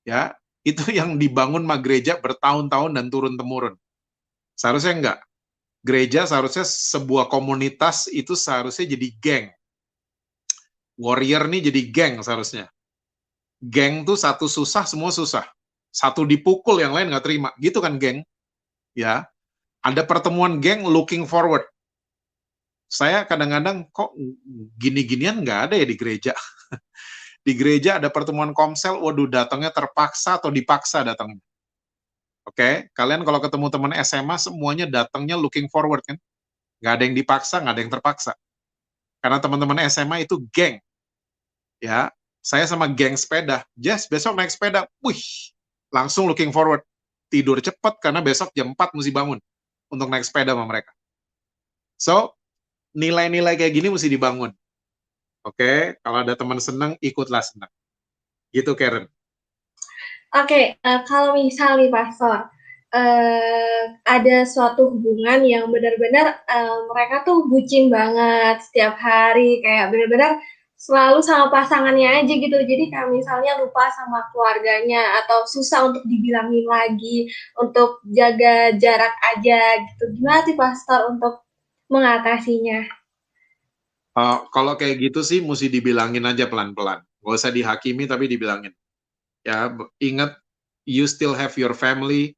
Ya, itu yang dibangun ma gereja bertahun-tahun dan turun-temurun. Seharusnya enggak. Gereja seharusnya sebuah komunitas itu seharusnya jadi geng. Warrior nih jadi geng seharusnya. Geng tuh satu susah semua susah. Satu dipukul yang lain nggak terima. Gitu kan geng? Ya. Ada pertemuan geng looking forward. Saya kadang-kadang kok gini-ginian nggak ada ya di gereja. Di gereja ada pertemuan komsel waduh datangnya terpaksa atau dipaksa datangnya oke kalian kalau ketemu teman SMA semuanya datangnya looking forward kan? Nggak ada yang dipaksa nggak ada yang terpaksa. Karena teman-teman SMA itu geng ya saya sama geng sepeda, Jess besok naik sepeda, wih, langsung looking forward. Tidur cepat karena besok jam 4 mesti bangun untuk naik sepeda sama mereka. So, nilai-nilai kayak gini mesti dibangun. Oke, okay? kalau ada teman senang, ikutlah senang. Gitu, Karen. Oke, okay, uh, eh, kalau misal nih, Pastor, uh, ada suatu hubungan yang benar-benar uh, mereka tuh bucin banget setiap hari, kayak benar-benar selalu sama pasangannya aja gitu. Jadi kalau misalnya lupa sama keluarganya atau susah untuk dibilangin lagi, untuk jaga jarak aja gitu. Gimana sih pastor untuk mengatasinya? Uh, kalau kayak gitu sih mesti dibilangin aja pelan-pelan. Gak usah dihakimi tapi dibilangin. Ya, ingat you still have your family,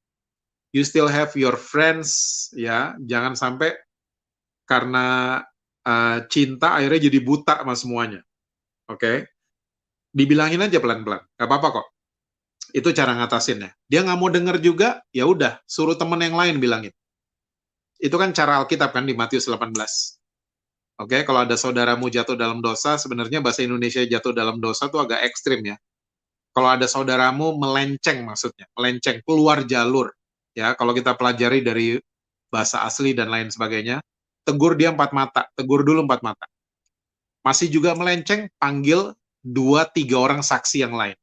you still have your friends, ya. Jangan sampai karena uh, cinta akhirnya jadi buta sama semuanya Oke. Okay? Dibilangin aja pelan-pelan. Gak apa-apa kok. Itu cara ngatasinnya. Dia nggak mau denger juga, ya udah, suruh temen yang lain bilangin. Itu kan cara Alkitab kan di Matius 18. Oke, okay? kalau ada saudaramu jatuh dalam dosa, sebenarnya bahasa Indonesia jatuh dalam dosa itu agak ekstrim ya. Kalau ada saudaramu melenceng maksudnya, melenceng keluar jalur. Ya, kalau kita pelajari dari bahasa asli dan lain sebagainya, tegur dia empat mata, tegur dulu empat mata masih juga melenceng, panggil dua tiga orang saksi yang lain.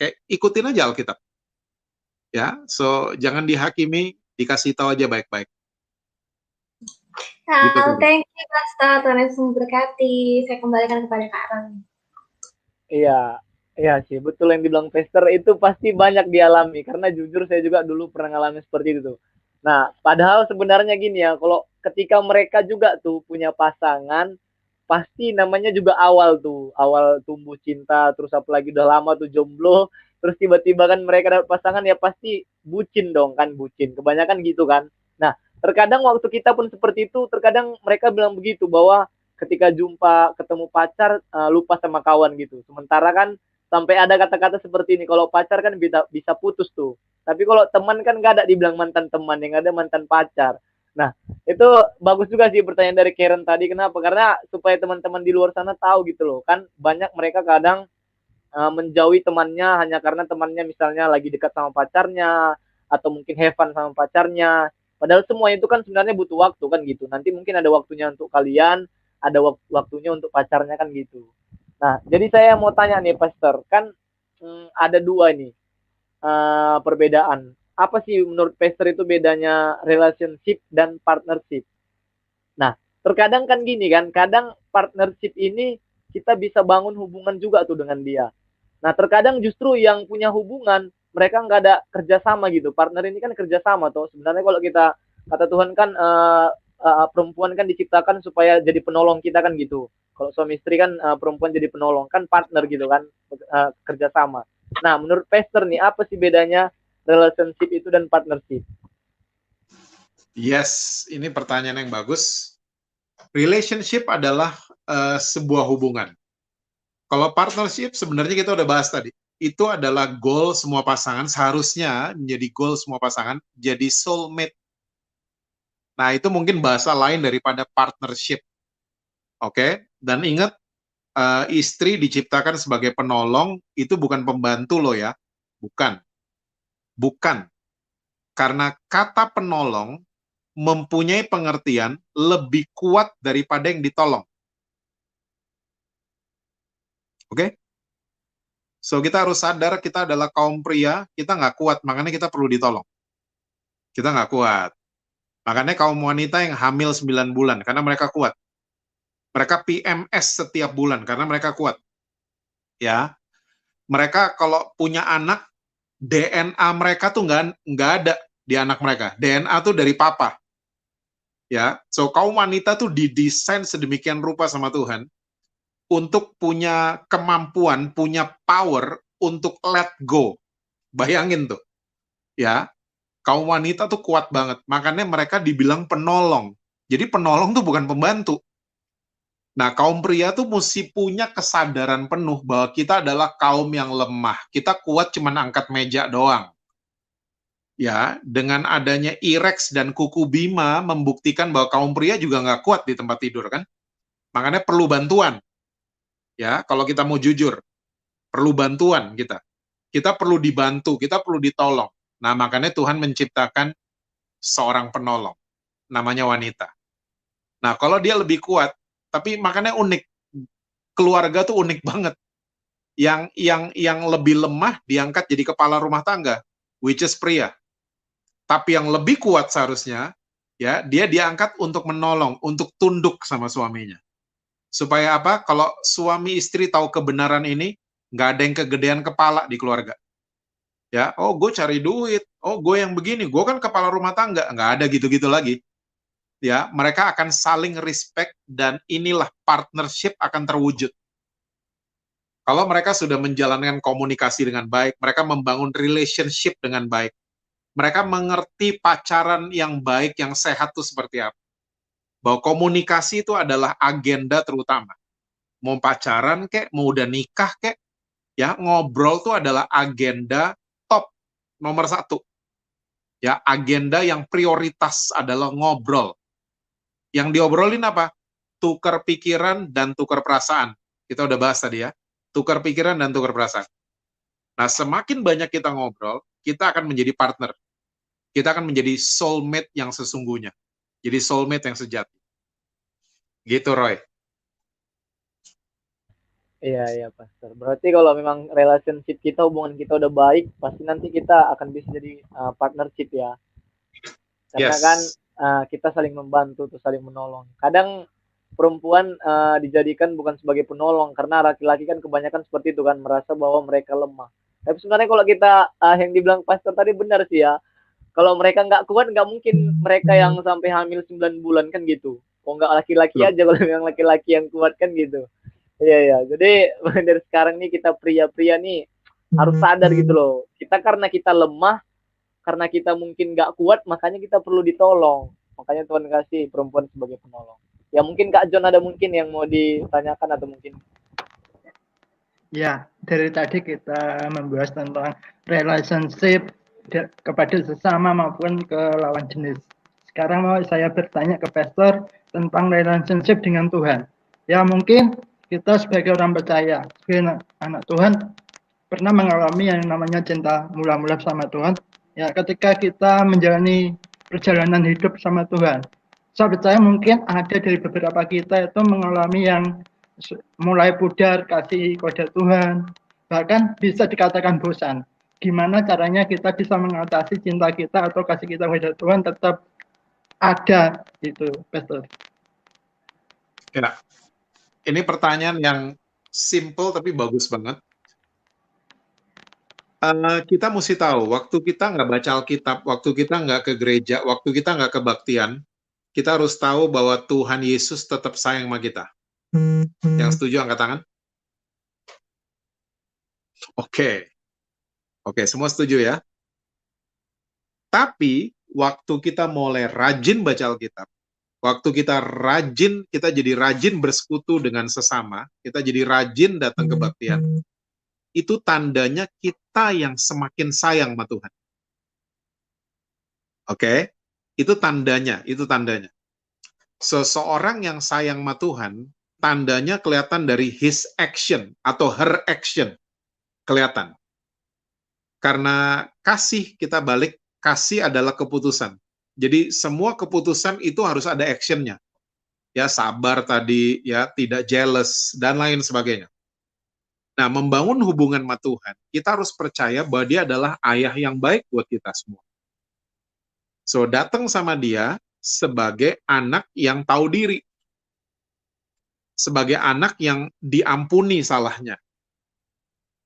Kayak ikutin aja Alkitab. Ya, so jangan dihakimi, dikasih tahu aja baik-baik. Nah, gitu, thank you Pastor, Tuhan Yesus memberkati. Saya kembalikan kepada Kak Ron. Iya, iya sih, betul yang dibilang Pastor itu pasti banyak dialami karena jujur saya juga dulu pernah ngalamin seperti itu. Nah, padahal sebenarnya gini ya, kalau ketika mereka juga tuh punya pasangan, pasti namanya juga awal tuh awal tumbuh cinta terus apalagi udah lama tuh jomblo terus tiba-tiba kan mereka dapat pasangan ya pasti bucin dong kan bucin. Kebanyakan gitu kan. Nah terkadang waktu kita pun seperti itu terkadang mereka bilang begitu bahwa ketika jumpa ketemu pacar uh, lupa sama kawan gitu. Sementara kan sampai ada kata-kata seperti ini kalau pacar kan bisa bisa putus tuh. Tapi kalau teman kan gak ada dibilang mantan teman yang ada mantan pacar nah itu bagus juga sih pertanyaan dari Karen tadi kenapa? Karena supaya teman-teman di luar sana tahu gitu loh. Kan banyak mereka kadang uh, menjauhi temannya hanya karena temannya misalnya lagi dekat sama pacarnya atau mungkin have fun sama pacarnya. Padahal semua itu kan sebenarnya butuh waktu kan gitu. Nanti mungkin ada waktunya untuk kalian ada wak waktunya untuk pacarnya kan gitu. Nah jadi saya mau tanya nih pastor kan hmm, ada dua nih uh, perbedaan apa sih menurut pastor itu bedanya relationship dan partnership nah terkadang kan gini kan kadang partnership ini kita bisa bangun hubungan juga tuh dengan dia Nah, terkadang justru yang punya hubungan mereka nggak ada kerjasama gitu. Partner ini kan kerjasama tuh. Sebenarnya kalau kita kata Tuhan kan uh, uh, perempuan kan diciptakan supaya jadi penolong kita kan gitu. Kalau suami istri kan uh, perempuan jadi penolong kan partner gitu kan uh, kerjasama. Nah, menurut Pastor nih apa sih bedanya relationship itu dan partnership? Yes, ini pertanyaan yang bagus. Relationship adalah uh, sebuah hubungan kalau partnership sebenarnya kita udah bahas tadi. Itu adalah goal semua pasangan, seharusnya menjadi goal semua pasangan, jadi soulmate. Nah, itu mungkin bahasa lain daripada partnership. Oke, okay? dan ingat uh, istri diciptakan sebagai penolong itu bukan pembantu loh ya. Bukan. Bukan. Karena kata penolong mempunyai pengertian lebih kuat daripada yang ditolong. Oke? Okay? So kita harus sadar kita adalah kaum pria, kita nggak kuat, makanya kita perlu ditolong. Kita nggak kuat. Makanya kaum wanita yang hamil 9 bulan, karena mereka kuat. Mereka PMS setiap bulan, karena mereka kuat. Ya, mereka kalau punya anak, DNA mereka tuh nggak nggak ada di anak mereka. DNA tuh dari papa. Ya, so kaum wanita tuh didesain sedemikian rupa sama Tuhan untuk punya kemampuan, punya power untuk let go. Bayangin tuh. Ya, kaum wanita tuh kuat banget. Makanya mereka dibilang penolong. Jadi penolong tuh bukan pembantu. Nah, kaum pria tuh mesti punya kesadaran penuh bahwa kita adalah kaum yang lemah. Kita kuat cuma angkat meja doang. Ya, dengan adanya Irex dan kuku Bima membuktikan bahwa kaum pria juga nggak kuat di tempat tidur kan. Makanya perlu bantuan ya kalau kita mau jujur perlu bantuan kita kita perlu dibantu kita perlu ditolong nah makanya Tuhan menciptakan seorang penolong namanya wanita nah kalau dia lebih kuat tapi makanya unik. Keluarga tuh unik banget. Yang yang yang lebih lemah diangkat jadi kepala rumah tangga which is pria. Tapi yang lebih kuat seharusnya ya dia diangkat untuk menolong untuk tunduk sama suaminya. Supaya apa? Kalau suami istri tahu kebenaran ini, nggak ada yang kegedean kepala di keluarga. Ya, oh gue cari duit, oh gue yang begini, gue kan kepala rumah tangga, nggak ada gitu-gitu lagi. Ya, mereka akan saling respect dan inilah partnership akan terwujud. Kalau mereka sudah menjalankan komunikasi dengan baik, mereka membangun relationship dengan baik, mereka mengerti pacaran yang baik, yang sehat itu seperti apa bahwa komunikasi itu adalah agenda terutama. Mau pacaran kek, mau udah nikah kek, ya ngobrol itu adalah agenda top nomor satu. Ya agenda yang prioritas adalah ngobrol. Yang diobrolin apa? Tukar pikiran dan tukar perasaan. Kita udah bahas tadi ya. Tukar pikiran dan tukar perasaan. Nah, semakin banyak kita ngobrol, kita akan menjadi partner. Kita akan menjadi soulmate yang sesungguhnya. Jadi soulmate yang sejati. Gitu, Roy. Iya, iya, Pastor. Berarti kalau memang relationship kita, hubungan kita udah baik, pasti nanti kita akan bisa jadi uh, partnership ya. Karena yes. kan uh, kita saling membantu, tuh saling menolong. Kadang perempuan uh, dijadikan bukan sebagai penolong, karena laki-laki kan kebanyakan seperti itu kan, merasa bahwa mereka lemah. Tapi sebenarnya kalau kita, uh, yang dibilang Pastor tadi benar sih ya, kalau mereka nggak kuat nggak mungkin mereka yang sampai hamil 9 bulan kan gitu. Kok nggak laki-laki aja kalau yang laki-laki yang kuat kan gitu. Iya iya. Jadi dari sekarang nih kita pria-pria nih harus sadar gitu loh. Kita karena kita lemah karena kita mungkin nggak kuat makanya kita perlu ditolong. Makanya Tuhan kasih perempuan sebagai penolong. Ya mungkin Kak John ada mungkin yang mau ditanyakan atau mungkin? Ya dari tadi kita membahas tentang relationship kepada sesama maupun ke lawan jenis. Sekarang mau saya bertanya ke pastor tentang relationship dengan Tuhan. Ya mungkin kita sebagai orang percaya sebagai anak Tuhan pernah mengalami yang namanya cinta mula-mula sama Tuhan ya ketika kita menjalani perjalanan hidup sama Tuhan. Saya percaya mungkin ada dari beberapa kita itu mengalami yang mulai pudar kasih kepada Tuhan. Bahkan bisa dikatakan bosan. Gimana caranya kita bisa mengatasi cinta kita atau kasih kita kepada Tuhan tetap ada itu Pastor. Ya ini pertanyaan yang simple tapi bagus banget uh, kita mesti tahu waktu kita nggak baca Alkitab, waktu kita nggak ke gereja, waktu kita nggak kebaktian, kita harus tahu bahwa Tuhan Yesus tetap sayang sama kita. Yang setuju angkat tangan? Oke. Okay. Oke, okay, semua setuju ya? Tapi waktu kita mulai rajin baca Alkitab, waktu kita rajin, kita jadi rajin bersekutu dengan sesama, kita jadi rajin datang kebaktian, itu tandanya kita yang semakin sayang sama Tuhan. Oke, okay? itu tandanya, itu tandanya. Seseorang yang sayang sama Tuhan, tandanya kelihatan dari his action atau her action. Kelihatan. Karena kasih kita balik, kasih adalah keputusan. Jadi semua keputusan itu harus ada actionnya. Ya sabar tadi, ya tidak jealous, dan lain sebagainya. Nah, membangun hubungan sama Tuhan, kita harus percaya bahwa dia adalah ayah yang baik buat kita semua. So, datang sama dia sebagai anak yang tahu diri. Sebagai anak yang diampuni salahnya.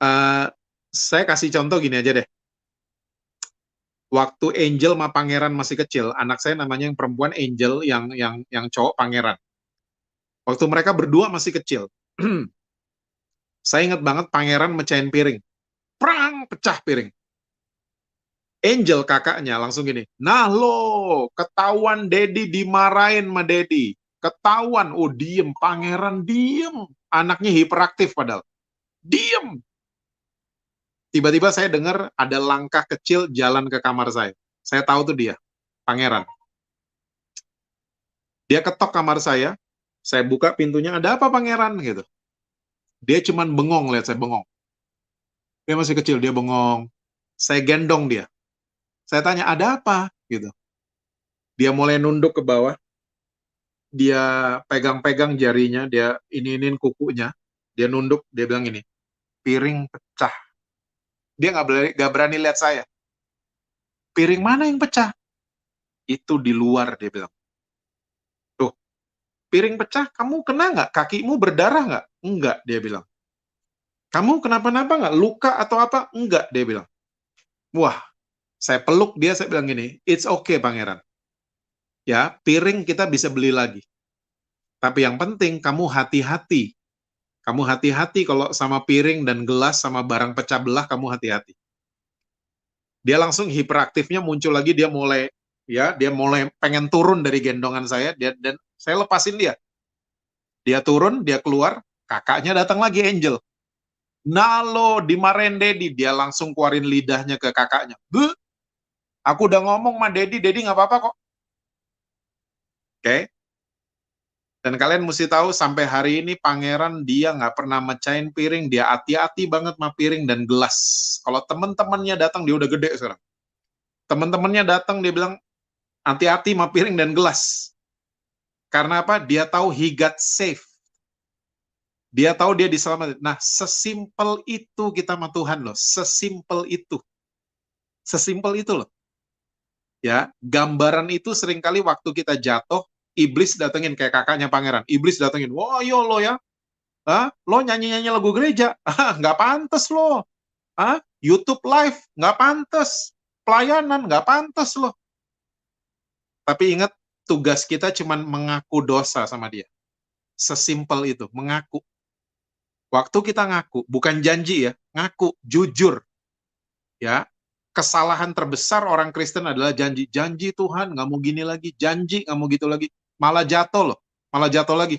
Uh, saya kasih contoh gini aja deh. Waktu Angel sama Pangeran masih kecil, anak saya namanya yang perempuan Angel, yang yang yang cowok Pangeran. Waktu mereka berdua masih kecil, Saya ingat banget pangeran mecahin piring. Prang, pecah piring. Angel kakaknya langsung gini, nah lo, ketahuan Dedi dimarahin sama Dedi. Ketahuan, oh diem, pangeran diem. Anaknya hiperaktif padahal. Diem. Tiba-tiba saya dengar ada langkah kecil jalan ke kamar saya. Saya tahu tuh dia, pangeran. Dia ketok kamar saya, saya buka pintunya, ada apa pangeran gitu. Dia cuman bengong lihat saya bengong. Dia masih kecil, dia bengong. Saya gendong dia. Saya tanya, ada apa? Gitu. Dia mulai nunduk ke bawah. Dia pegang-pegang jarinya, dia ini-inin kukunya. Dia nunduk, dia bilang ini, piring pecah. Dia nggak berani, gak berani lihat saya. Piring mana yang pecah? Itu di luar, dia bilang piring pecah, kamu kena nggak? Kakimu berdarah nggak? Enggak, dia bilang. Kamu kenapa-napa nggak? Luka atau apa? Enggak, dia bilang. Wah, saya peluk dia, saya bilang gini, it's okay pangeran. Ya, piring kita bisa beli lagi. Tapi yang penting kamu hati-hati. Kamu hati-hati kalau sama piring dan gelas sama barang pecah belah kamu hati-hati. Dia langsung hiperaktifnya muncul lagi, dia mulai ya, dia mulai pengen turun dari gendongan saya dia dan saya lepasin dia. Dia turun, dia keluar, kakaknya datang lagi Angel. Nalo dimarahin Dedi, dia langsung keluarin lidahnya ke kakaknya. Bu, aku udah ngomong sama Dedi, Dedi nggak apa-apa kok. Oke. Okay? Dan kalian mesti tahu sampai hari ini pangeran dia nggak pernah mecahin piring, dia hati-hati banget sama piring dan gelas. Kalau teman-temannya datang dia udah gede sekarang. Teman-temannya datang dia bilang hati-hati sama piring dan gelas. Karena apa? Dia tahu he got safe. Dia tahu dia diselamatkan. Nah, sesimpel itu kita sama Tuhan loh. Sesimpel itu. Sesimpel itu loh. Ya, gambaran itu sering kali waktu kita jatuh, iblis datengin kayak kakaknya pangeran. Iblis datengin, wah yo lo ya, Hah? lo nyanyi-nyanyi lagu gereja, ah, nggak pantas lo. Ah, YouTube live, nggak pantas. Pelayanan, nggak pantas lo. Tapi ingat, tugas kita cuma mengaku dosa sama dia. Sesimpel itu, mengaku. Waktu kita ngaku, bukan janji ya, ngaku, jujur. Ya, kesalahan terbesar orang Kristen adalah janji. Janji Tuhan, nggak mau gini lagi. Janji, nggak mau gitu lagi. Malah jatuh loh, malah jatuh lagi.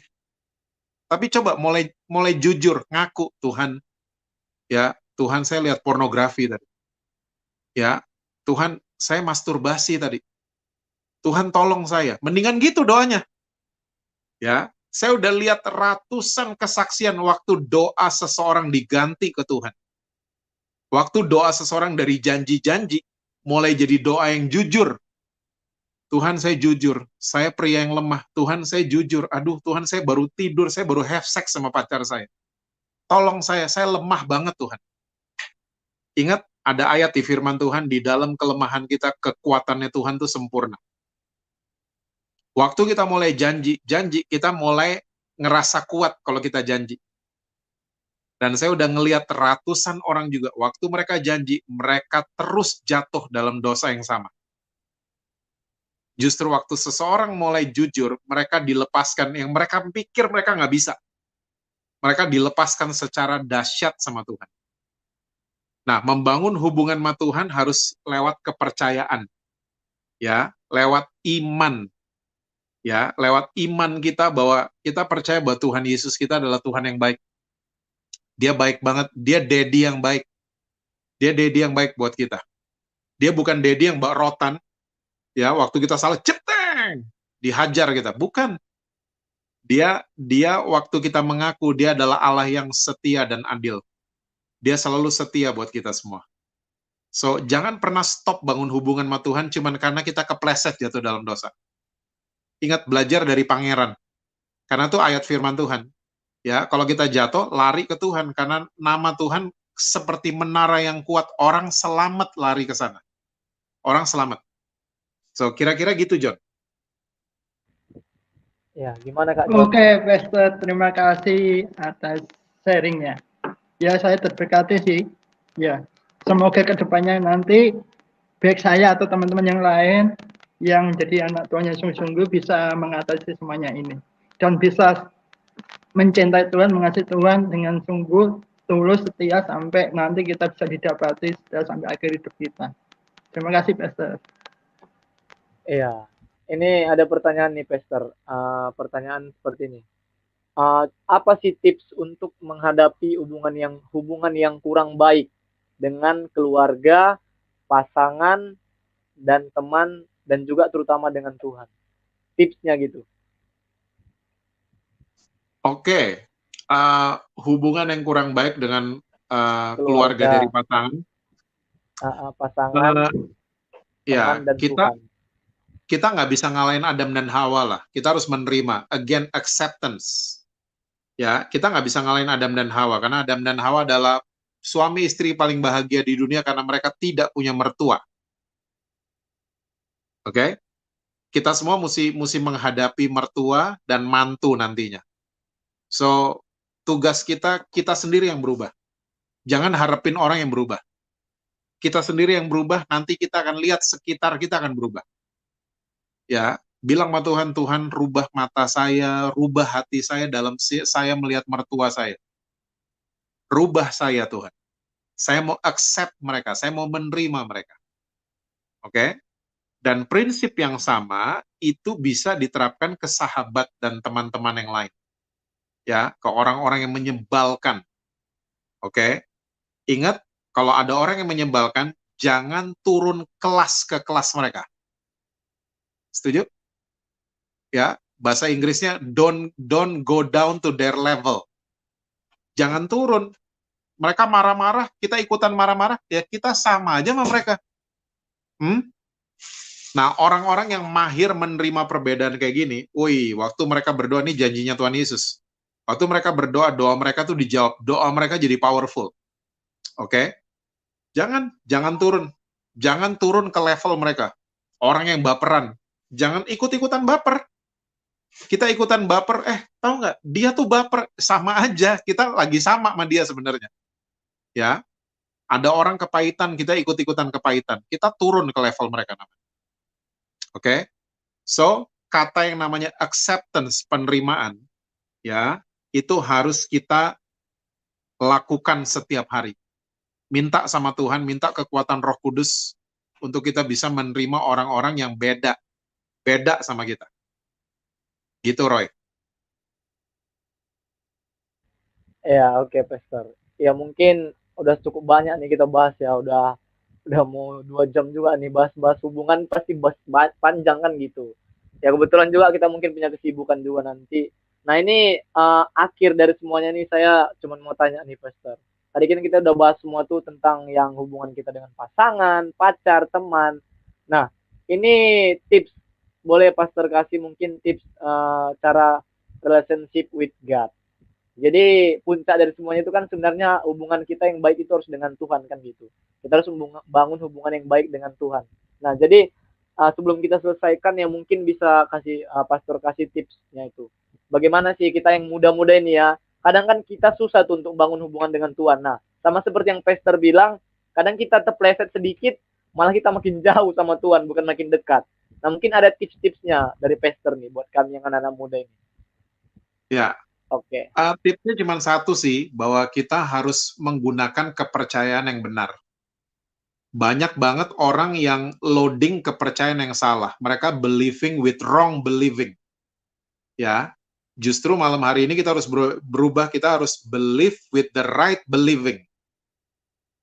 Tapi coba mulai mulai jujur, ngaku Tuhan. Ya, Tuhan saya lihat pornografi tadi. Ya, Tuhan saya masturbasi tadi. Tuhan tolong saya. Mendingan gitu doanya. Ya, saya udah lihat ratusan kesaksian waktu doa seseorang diganti ke Tuhan. Waktu doa seseorang dari janji-janji, mulai jadi doa yang jujur. Tuhan saya jujur, saya pria yang lemah. Tuhan saya jujur, aduh Tuhan saya baru tidur, saya baru have sex sama pacar saya. Tolong saya, saya lemah banget Tuhan. Ingat, ada ayat di firman Tuhan, di dalam kelemahan kita, kekuatannya Tuhan itu sempurna. Waktu kita mulai janji, janji kita mulai ngerasa kuat kalau kita janji. Dan saya udah ngeliat ratusan orang juga, waktu mereka janji, mereka terus jatuh dalam dosa yang sama. Justru waktu seseorang mulai jujur, mereka dilepaskan, yang mereka pikir mereka nggak bisa. Mereka dilepaskan secara dahsyat sama Tuhan. Nah, membangun hubungan sama Tuhan harus lewat kepercayaan. Ya, lewat iman ya lewat iman kita bahwa kita percaya bahwa Tuhan Yesus kita adalah Tuhan yang baik. Dia baik banget, dia daddy yang baik. Dia daddy yang baik buat kita. Dia bukan daddy yang bawa rotan. Ya, waktu kita salah ceteng, dihajar kita. Bukan. Dia dia waktu kita mengaku dia adalah Allah yang setia dan adil. Dia selalu setia buat kita semua. So, jangan pernah stop bangun hubungan sama Tuhan cuman karena kita kepleset jatuh dalam dosa ingat belajar dari pangeran. Karena itu ayat firman Tuhan. Ya, kalau kita jatuh, lari ke Tuhan karena nama Tuhan seperti menara yang kuat, orang selamat lari ke sana. Orang selamat. So, kira-kira gitu, John. Ya, gimana Kak? Oke, Pastor, terima kasih atas sharingnya. Ya, saya terberkati sih. Ya, semoga ke depannya nanti baik saya atau teman-teman yang lain yang jadi anak Tuhan yang sungguh-sungguh bisa mengatasi semuanya ini dan bisa mencintai Tuhan, mengasihi Tuhan dengan sungguh tulus setia sampai nanti kita bisa didapati sampai akhir hidup kita. Terima kasih, Pastor. Iya, ini ada pertanyaan nih, Pastor. Uh, pertanyaan seperti ini. Uh, apa sih tips untuk menghadapi hubungan yang hubungan yang kurang baik dengan keluarga, pasangan, dan teman dan juga terutama dengan Tuhan. Tipsnya gitu. Oke, okay. uh, hubungan yang kurang baik dengan uh, keluarga. keluarga dari pasangan. Uh, uh, pasangan. Uh, ya, dan kita Tuhan. kita nggak bisa ngalahin Adam dan Hawa lah. Kita harus menerima. Again, acceptance. Ya, kita nggak bisa ngalahin Adam dan Hawa karena Adam dan Hawa adalah suami istri paling bahagia di dunia karena mereka tidak punya mertua. Oke? Okay? Kita semua mesti mesti menghadapi mertua dan mantu nantinya. So, tugas kita kita sendiri yang berubah. Jangan harapin orang yang berubah. Kita sendiri yang berubah, nanti kita akan lihat sekitar kita akan berubah. Ya, bilang sama Tuhan, Tuhan rubah mata saya, rubah hati saya dalam saya melihat mertua saya. Rubah saya Tuhan. Saya mau accept mereka, saya mau menerima mereka. Oke? Okay? Dan prinsip yang sama itu bisa diterapkan ke sahabat dan teman-teman yang lain. Ya, ke orang-orang yang menyebalkan. Oke. Okay? Ingat, kalau ada orang yang menyebalkan, jangan turun kelas ke kelas mereka. Setuju? Ya, bahasa Inggrisnya don't don't go down to their level. Jangan turun. Mereka marah-marah, kita ikutan marah-marah, ya kita sama aja sama mereka. Hmm? Nah, orang-orang yang mahir menerima perbedaan kayak gini, woi, waktu mereka berdoa nih janjinya Tuhan Yesus. Waktu mereka berdoa, doa mereka tuh dijawab, doa mereka jadi powerful. Oke? Okay? Jangan, jangan turun. Jangan turun ke level mereka. Orang yang baperan. Jangan ikut-ikutan baper. Kita ikutan baper, eh, tahu nggak? Dia tuh baper, sama aja. Kita lagi sama sama dia sebenarnya. Ya, ada orang kepahitan, kita ikut-ikutan kepahitan. Kita turun ke level mereka namanya. Oke. Okay? So, kata yang namanya acceptance, penerimaan, ya, itu harus kita lakukan setiap hari. Minta sama Tuhan, minta kekuatan Roh Kudus untuk kita bisa menerima orang-orang yang beda, beda sama kita. Gitu, Roy. Ya, oke, okay, Pastor. Ya mungkin udah cukup banyak nih kita bahas ya, udah udah mau dua jam juga nih bahas-bahas hubungan pasti bahas, panjang kan gitu. Ya kebetulan juga kita mungkin punya kesibukan juga nanti. Nah ini uh, akhir dari semuanya nih saya cuma mau tanya nih Pastor. Tadi kan kita udah bahas semua tuh tentang yang hubungan kita dengan pasangan, pacar, teman. Nah ini tips boleh Pastor kasih mungkin tips uh, cara relationship with God. Jadi puncak dari semuanya itu kan sebenarnya hubungan kita yang baik itu harus dengan Tuhan kan gitu. Kita harus bangun hubungan yang baik dengan Tuhan. Nah, jadi uh, sebelum kita selesaikan ya mungkin bisa kasih uh, pastor kasih tipsnya itu. Bagaimana sih kita yang muda-muda ini ya? Kadang kan kita susah tuh untuk bangun hubungan dengan Tuhan. Nah, sama seperti yang pastor bilang, kadang kita terpleset sedikit malah kita makin jauh sama Tuhan bukan makin dekat. Nah, mungkin ada tips-tipsnya dari pastor nih buat kami yang anak-anak muda ini. Ya, Oke. Okay. Uh, tipsnya cuma satu sih, bahwa kita harus menggunakan kepercayaan yang benar. Banyak banget orang yang loading kepercayaan yang salah. Mereka believing with wrong believing. Ya, justru malam hari ini kita harus berubah, kita harus believe with the right believing.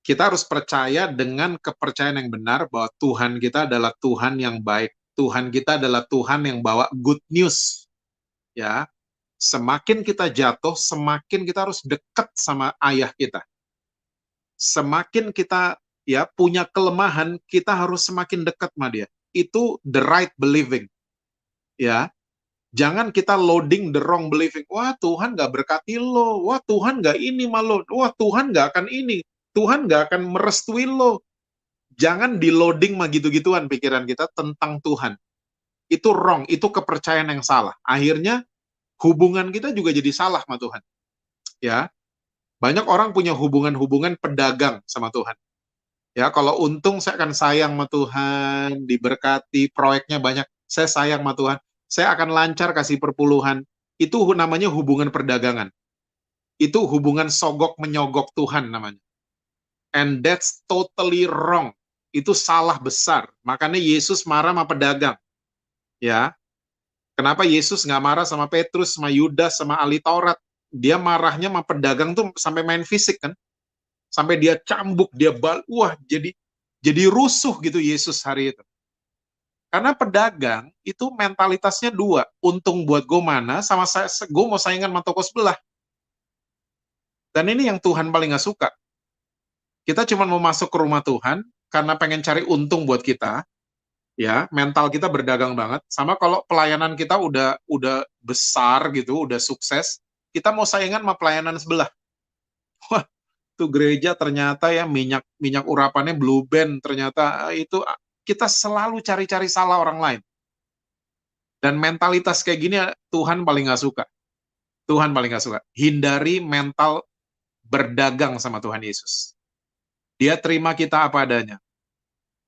Kita harus percaya dengan kepercayaan yang benar bahwa Tuhan kita adalah Tuhan yang baik. Tuhan kita adalah Tuhan yang bawa good news. Ya, Semakin kita jatuh, semakin kita harus dekat sama ayah kita. Semakin kita ya punya kelemahan, kita harus semakin dekat sama dia. Itu the right believing. Ya, jangan kita loading the wrong believing. Wah Tuhan gak berkati lo. Wah Tuhan gak ini malu. Wah Tuhan gak akan ini. Tuhan gak akan merestui lo. Jangan di loading mah gitu-gituan pikiran kita tentang Tuhan. Itu wrong, itu kepercayaan yang salah. Akhirnya hubungan kita juga jadi salah sama Tuhan. Ya. Banyak orang punya hubungan-hubungan pedagang sama Tuhan. Ya, kalau untung saya akan sayang sama Tuhan, diberkati, proyeknya banyak, saya sayang sama Tuhan, saya akan lancar kasih perpuluhan. Itu namanya hubungan perdagangan. Itu hubungan sogok menyogok Tuhan namanya. And that's totally wrong. Itu salah besar. Makanya Yesus marah sama pedagang. Ya, Kenapa Yesus nggak marah sama Petrus, sama Yudas, sama ahli Taurat? Dia marahnya sama pedagang tuh sampai main fisik kan? Sampai dia cambuk, dia bal, wah jadi jadi rusuh gitu Yesus hari itu. Karena pedagang itu mentalitasnya dua, untung buat gue mana, sama saya, gue mau saingan sama toko sebelah. Dan ini yang Tuhan paling nggak suka. Kita cuma mau masuk ke rumah Tuhan karena pengen cari untung buat kita, ya mental kita berdagang banget. Sama kalau pelayanan kita udah udah besar gitu udah sukses kita mau saingan sama pelayanan sebelah. Wah tuh gereja ternyata ya minyak minyak urapannya blue band ternyata. Eh, itu ah, kita selalu cari-cari salah orang lain. Dan mentalitas kayak gini Tuhan paling nggak suka. Tuhan paling nggak suka. Hindari mental berdagang sama Tuhan Yesus. Dia terima kita apa adanya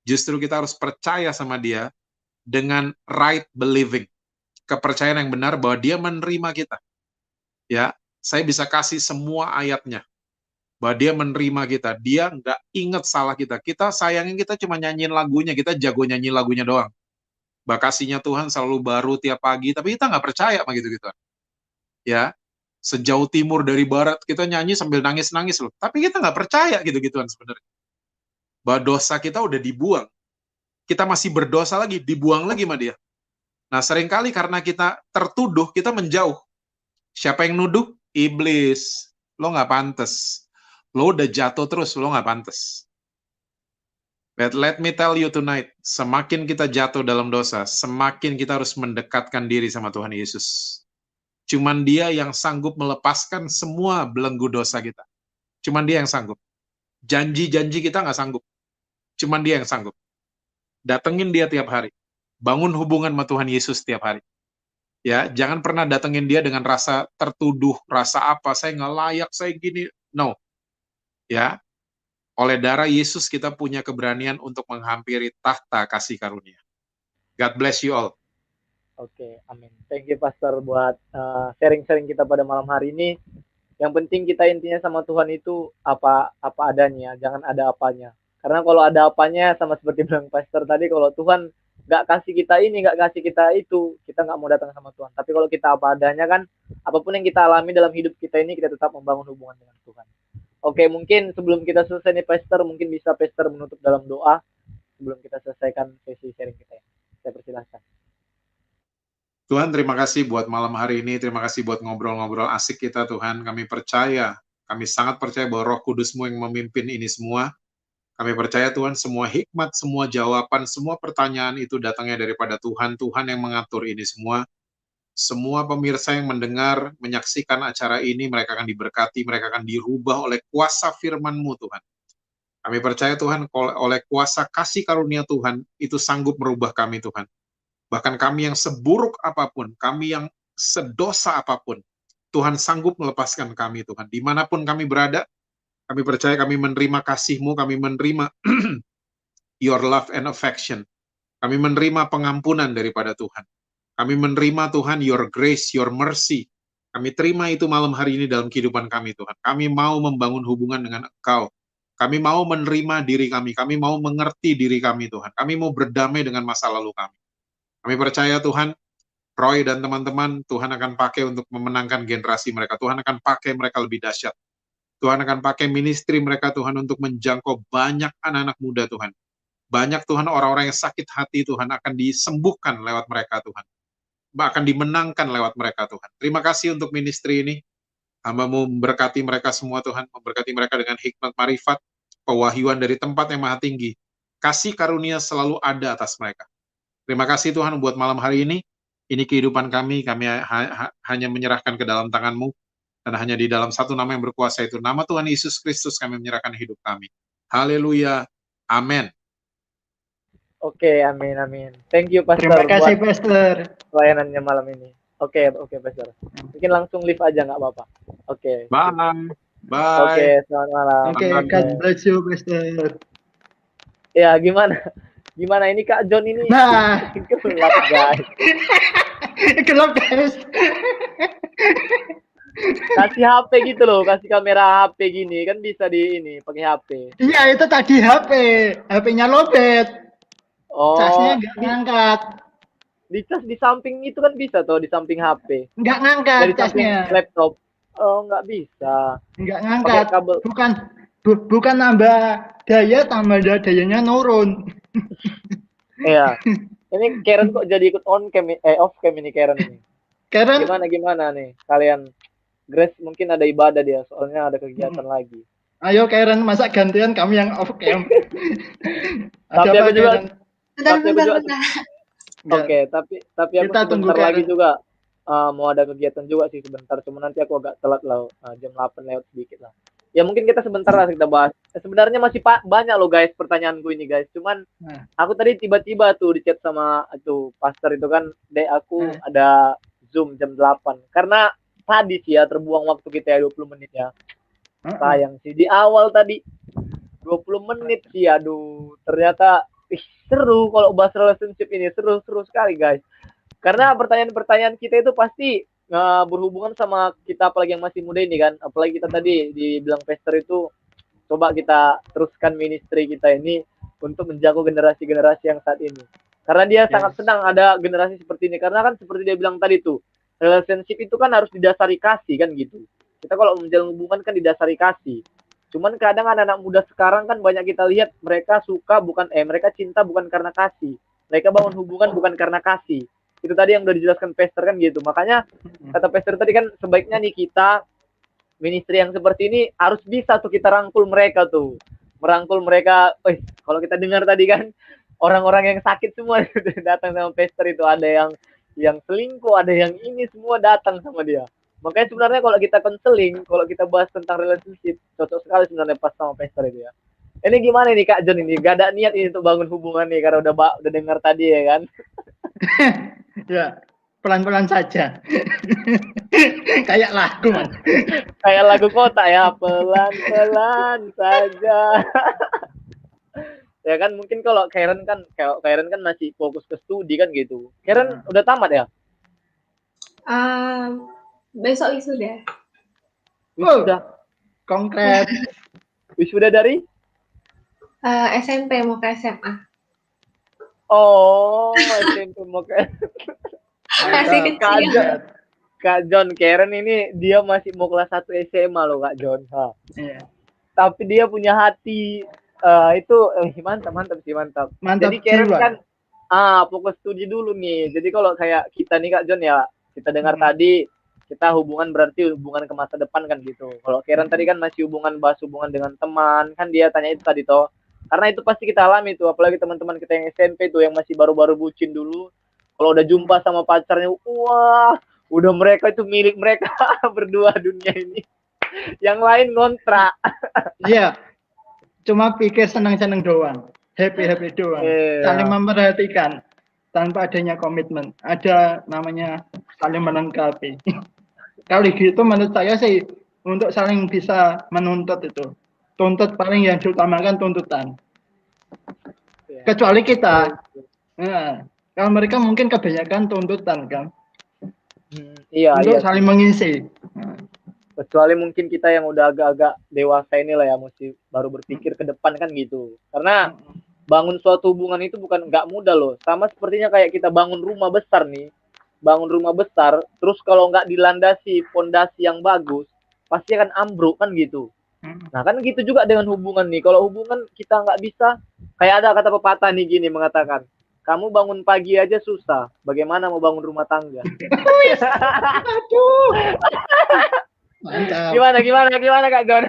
Justru kita harus percaya sama dia dengan right believing. Kepercayaan yang benar bahwa dia menerima kita. Ya, saya bisa kasih semua ayatnya. Bahwa dia menerima kita. Dia nggak inget salah kita. Kita sayangin kita cuma nyanyiin lagunya. Kita jago nyanyi lagunya doang. Bakasinya Tuhan selalu baru tiap pagi. Tapi kita nggak percaya sama gitu-gitu. Ya, sejauh timur dari barat kita nyanyi sambil nangis-nangis loh. Tapi kita nggak percaya gitu-gituan sebenarnya bahwa dosa kita udah dibuang. Kita masih berdosa lagi, dibuang lagi sama dia. Nah, sering kali karena kita tertuduh, kita menjauh. Siapa yang nuduh? Iblis. Lo nggak pantas. Lo udah jatuh terus, lo nggak pantas. But let me tell you tonight, semakin kita jatuh dalam dosa, semakin kita harus mendekatkan diri sama Tuhan Yesus. Cuman dia yang sanggup melepaskan semua belenggu dosa kita. Cuman dia yang sanggup. Janji-janji kita nggak sanggup. Cuman dia yang sanggup. Datengin dia tiap hari. Bangun hubungan sama Tuhan Yesus tiap hari. Ya, jangan pernah datengin dia dengan rasa tertuduh, rasa apa, saya nggak layak, saya gini. No. Ya, oleh darah Yesus kita punya keberanian untuk menghampiri tahta kasih karunia. God bless you all. Oke, okay, amin. Thank you Pastor buat uh, sharing-sharing uh, kita pada malam hari ini. Yang penting kita intinya sama Tuhan itu apa apa adanya jangan ada apanya. Karena kalau ada apanya sama seperti bilang pastor tadi kalau Tuhan nggak kasih kita ini nggak kasih kita itu kita nggak mau datang sama Tuhan. Tapi kalau kita apa adanya kan apa pun yang kita alami dalam hidup kita ini kita tetap membangun hubungan dengan Tuhan. Oke mungkin sebelum kita selesai nih pastor mungkin bisa pastor menutup dalam doa sebelum kita selesaikan sesi sharing kita ya saya persilahkan Tuhan terima kasih buat malam hari ini, terima kasih buat ngobrol-ngobrol asik kita Tuhan. Kami percaya, kami sangat percaya bahwa roh kudusmu yang memimpin ini semua. Kami percaya Tuhan semua hikmat, semua jawaban, semua pertanyaan itu datangnya daripada Tuhan. Tuhan yang mengatur ini semua. Semua pemirsa yang mendengar, menyaksikan acara ini, mereka akan diberkati, mereka akan dirubah oleh kuasa firman-Mu Tuhan. Kami percaya Tuhan, oleh kuasa kasih karunia Tuhan, itu sanggup merubah kami Tuhan Bahkan kami yang seburuk apa pun, kami yang sedosa apa pun, Tuhan sanggup melepaskan kami, Tuhan. Di mana pun kami berada, kami percaya kami menerima kasih-Mu, kami menerima your love and affection. Kami menerima pengampunan daripada Tuhan. Kami menerima Tuhan your grace, your mercy. Kami terima itu malam hari ini dalam kehidupan kami Tuhan. Kami mau membangun hubungan dengan Engkau. Kami mau menerima diri kami. Kami mau mengerti diri kami Tuhan. Kami mau berdamai dengan masa lalu kami. Kami percaya Tuhan, Roy dan teman-teman, Tuhan akan pakai untuk memenangkan generasi mereka. Tuhan akan pakai mereka lebih dahsyat. Tuhan akan pakai ministry mereka Tuhan untuk menjangkau banyak anak-anak muda Tuhan. Banyak Tuhan orang-orang yang sakit hati Tuhan akan disembuhkan lewat mereka Tuhan. Bahkan dimenangkan lewat mereka Tuhan. Terima kasih untuk ministry ini. Hamba memberkati mereka semua Tuhan, memberkati mereka dengan hikmat marifat, pewahyuan dari tempat yang maha tinggi. Kasih karunia selalu ada atas mereka. Terima kasih Tuhan buat malam hari ini. Ini kehidupan kami, kami ha ha hanya menyerahkan ke dalam tangan-Mu, dan hanya di dalam satu nama yang berkuasa itu, nama Tuhan Yesus Kristus kami menyerahkan hidup kami. Haleluya. Amin. Oke, amin, amin. Thank you, Pastor. Terima kasih, buat Pastor. Pelayanannya malam ini. Oke, oke, Pastor. Mungkin langsung live aja, nggak apa-apa. Oke. Bye. Bye. Oke, selamat malam. Oke, God bless you, Pastor. Ya, gimana? Gimana ini Kak John ini? Nah, gelap guys. gelap guys. kasih HP gitu loh, kasih kamera HP gini kan bisa di ini pakai HP. Iya itu tadi HP, HP-nya lobet. Oh. Casnya nggak ngangkat. Di cas di samping itu kan bisa tuh di samping HP. Nggak ngangkat Dari casnya. laptop. Oh nggak bisa. Nggak ngangkat. kabel. Bukan bu, bukan nambah daya tambah dayanya nurun. Iya. Ini Karen kok jadi ikut on cam eh off cam ini Karen ini. Karen gimana gimana nih kalian Grace mungkin ada ibadah dia soalnya ada kegiatan hmm. lagi. Ayo Karen masa gantian kami yang off cam. tapi aku juga tapi aku juga Oke, tapi tapi aku Kita sebentar lagi juga uh, mau ada kegiatan juga sih sebentar. Cuma nanti aku agak telat lah uh, jam 8 lewat sedikit lah ya mungkin kita sebentar lah kita bahas. Sebenarnya masih pak banyak loh guys pertanyaanku ini guys. Cuman nah. aku tadi tiba-tiba tuh di chat sama itu pastor itu kan, dek aku nah. ada zoom jam 8 karena tadi sih ya terbuang waktu kita ya 20 menit ya. Sayang sih di awal tadi 20 menit sih aduh ternyata ih, seru kalau bahas relationship ini seru-seru sekali guys. Karena pertanyaan-pertanyaan kita itu pasti uh, berhubungan sama kita apalagi yang masih muda ini kan. Apalagi kita tadi dibilang pester itu coba kita teruskan ministry kita ini untuk menjaga generasi-generasi yang saat ini. Karena dia yes. sangat senang ada generasi seperti ini. Karena kan seperti dia bilang tadi tuh relationship itu kan harus didasari kasih kan gitu. Kita kalau menjalin hubungan kan didasari kasih. Cuman kadang anak-anak muda sekarang kan banyak kita lihat mereka suka bukan eh mereka cinta bukan karena kasih. Mereka bangun hubungan bukan karena kasih itu tadi yang udah dijelaskan Pester kan gitu. Makanya kata Pester tadi kan sebaiknya nih kita ministry yang seperti ini harus bisa tuh kita rangkul mereka tuh. Merangkul mereka eh kalau kita dengar tadi kan orang-orang yang sakit semua datang sama Pester itu. Ada yang yang selingkuh ada yang ini semua datang sama dia. Makanya sebenarnya kalau kita konseling kalau kita bahas tentang relationship cocok sekali sebenarnya pas sama Pester itu ya ini gimana nih Kak John ini gak ada niat ini untuk bangun hubungan nih karena udah udah dengar tadi ya kan ya pelan-pelan saja kayak lagu man. kayak lagu kota ya pelan-pelan saja ya kan mungkin kalau Karen kan kayak Karen kan masih fokus ke studi kan gitu Karen hmm. udah tamat ya um, besok wisuda Wisuda. Oh, konkret. Wisuda dari? Eh, SMP mau ke SMA. Oh, SMP mau ke Masih kecil. Kak, Kak John Karen ini dia masih mau kelas 1 SMA loh Kak John. Ha. Iya. Tapi dia punya hati eh, itu eh, mantap mantap sih mantap. Mantap Jadi Karen kan ah fokus studi dulu nih. Jadi kalau kayak kita nih Kak John ya kita dengar Hmm. tadi kita hubungan berarti hubungan ke masa depan kan gitu. Kalau Karen tadi kan masih hubungan bahas hubungan dengan teman kan dia tanya itu tadi toh. Karena itu pasti kita alami tuh apalagi teman-teman kita yang SMP tuh yang masih baru-baru bucin dulu. Kalau udah jumpa sama pacarnya, wah, udah mereka itu milik mereka berdua dunia ini. Yang lain ngontrak. Iya. Cuma pikir senang-senang doang. Happy-happy doang. Iya. Saling memperhatikan tanpa adanya komitmen. Ada namanya saling melengkapi. Kali gitu menurut saya sih untuk saling bisa menuntut itu. Tuntut paling yang diutamakan tuntutan. Iya. Kecuali kita. Nah, kalau mereka mungkin kebanyakan tuntutan kan. Hmm, iya, untuk iya. saling mengisi. Nah, Kecuali mungkin kita yang udah agak-agak dewasa ini lah ya, mesti baru berpikir ke depan kan gitu. Karena bangun suatu hubungan itu bukan nggak mudah loh. Sama sepertinya kayak kita bangun rumah besar nih. Bangun rumah besar, terus kalau nggak dilandasi fondasi yang bagus, pasti akan ambruk kan gitu. Nah kan gitu juga dengan hubungan nih. Kalau hubungan kita nggak bisa, kayak ada kata pepatah nih gini mengatakan, kamu bangun pagi aja susah, bagaimana mau bangun rumah tangga? Aduh. Mantap. Gimana gimana gimana kak John?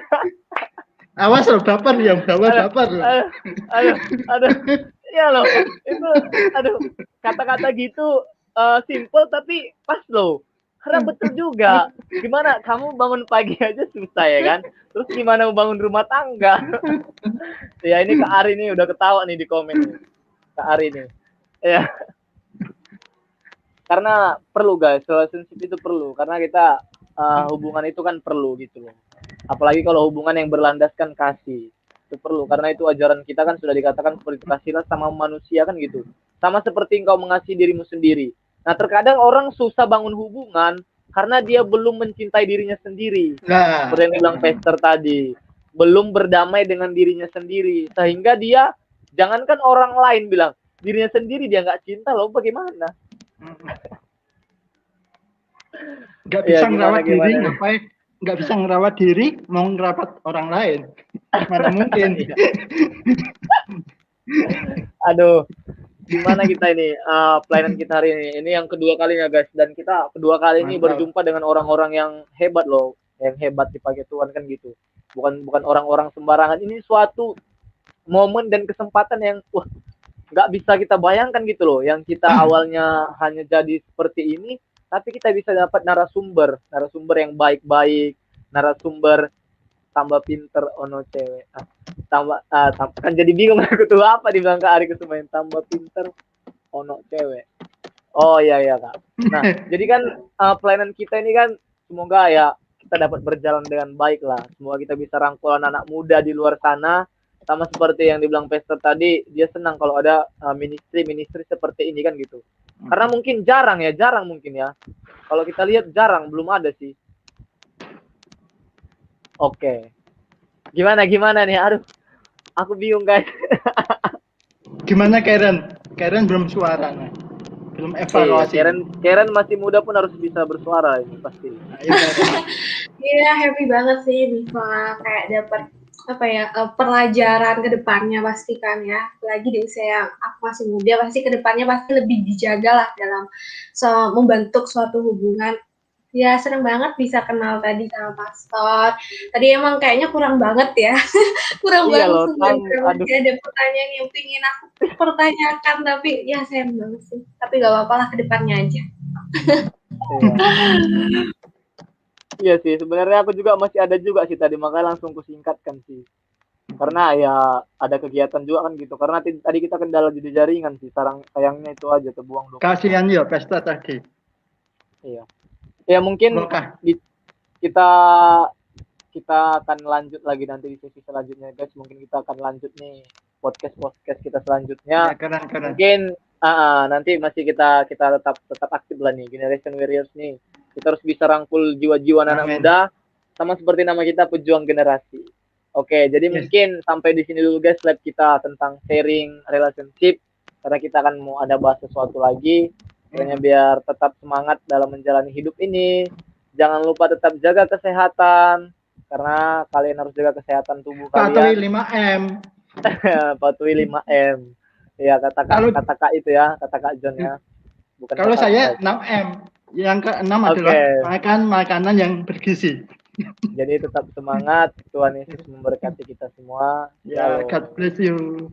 Awas loh baper yang bawah Aduh. baper loh. aduh, aduh, aduh, ya loh, itu, aduh, kata-kata gitu eh, simple tapi pas loh. Karena betul juga. Gimana kamu bangun pagi aja susah ya kan? Terus gimana mau bangun rumah tangga? ya ini Kak Ari nih udah ketawa nih di komen. Kak Ari nih. Ya. Karena perlu guys, relationship itu perlu. Karena kita eh, hubungan itu kan perlu gitu loh. Apalagi kalau hubungan yang berlandaskan kasih itu perlu karena itu ajaran kita kan sudah dikatakan seperti kasihlah sama manusia kan gitu sama seperti engkau mengasihi dirimu sendiri nah terkadang orang susah bangun hubungan karena dia belum mencintai dirinya sendiri Nah, seperti yang bilang Pester tadi belum berdamai dengan dirinya sendiri sehingga dia jangankan orang lain bilang dirinya sendiri dia nggak cinta loh bagaimana nggak Ya, bisa gimana, ngerawat diri gimana? ngapain? Nggak bisa ngerawat diri mau ngerawat orang lain. Mana mungkin? Aduh, gimana kita ini eh, pelayanan kita hari ini? Ini yang kedua kalinya guys, dan kita kedua kali ini Mantap. berjumpa dengan orang-orang yang hebat loh, yang hebat dipakai Tuhan kan gitu. Bukan bukan orang-orang sembarangan. Ini suatu momen dan kesempatan yang wah nggak bisa kita bayangkan gitu loh. Yang kita awalnya hanya jadi seperti ini, tapi kita bisa dapat narasumber, narasumber yang baik-baik, narasumber tambah pinter. Ono cewek. Ah, tambah ah, tam- kan jadi bingung aku tuh apa dibilang ke Ari Kusumain tambah pinter ono cewek. Oh iya iya kak. Nah jadi kan ah, pelayanan kita ini kan semoga ya kita dapat berjalan dengan baik lah. Semoga kita bisa rangkul anak-anak muda di luar sana. Sama seperti yang dibilang Pester tadi dia senang kalau ada ah, ministry-ministry seperti ini kan gitu. Karena mungkin jarang ya jarang mungkin ya. Kalau kita lihat jarang belum ada sih oke gimana gimana nih aduh aku bingung guys Gimana Karen? Karen belum suara, nah. belum Iya, evaluasi. Karen Karen masih muda pun harus bisa bersuara ini pasti Nah, iya, Karen. Iya, happy banget sih bisa kayak dapat apa ya eh, pelajaran ke depannya pasti kan ya. Lagi di usia yang aku masih muda pasti ke depannya pasti lebih dijaga lah dalam so, membentuk suatu hubungan. Ya seneng banget bisa kenal tadi sama pastor. Tadi emang kayaknya kurang banget ya, kurang Iya banget loh, sebenarnya. Ada pertanyaan yang pingin aku pertanyakan tapi ya sayang banget sih. Tapi gak apa-apa lah ke depannya aja. Iya. Iya sih, sebenarnya aku juga masih ada juga sih tadi, makanya langsung kusingkatkan sih. Karena ya ada kegiatan juga kan gitu. Karena tadi kita kendala jadi jaringan sih, sarang sayangnya itu aja terbuang dong. Kasihan ya pesta tadi. Iya. Ya mungkin Bokah. kita kita akan lanjut lagi nanti di sesi selanjutnya guys. Mungkin kita akan lanjut nih podcast podcast kita selanjutnya. Ya, keren keren. mungkin ah, nanti masih kita kita tetap tetap aktif lah nih generation warriors nih kita harus bisa rangkul jiwa-jiwa anak muda sama seperti nama kita pejuang generasi. Oke, jadi yes. mungkin sampai di sini dulu guys lab kita tentang sharing relationship karena kita akan mau ada bahas sesuatu lagi. Pokoknya biar tetap semangat dalam menjalani hidup ini. Jangan lupa tetap jaga kesehatan karena kalian harus jaga kesehatan tubuh kalian. Patuhi 5M. Patuhi 5M. Ya kata kak, kata kak itu ya, kata kak John ya. Bukan kalau saya 6M. Yang keenam okay. adalah makan makanan yang bergizi. Jadi tetap semangat. Tuhan Yesus memberkati kita semua. Ya, God bless you.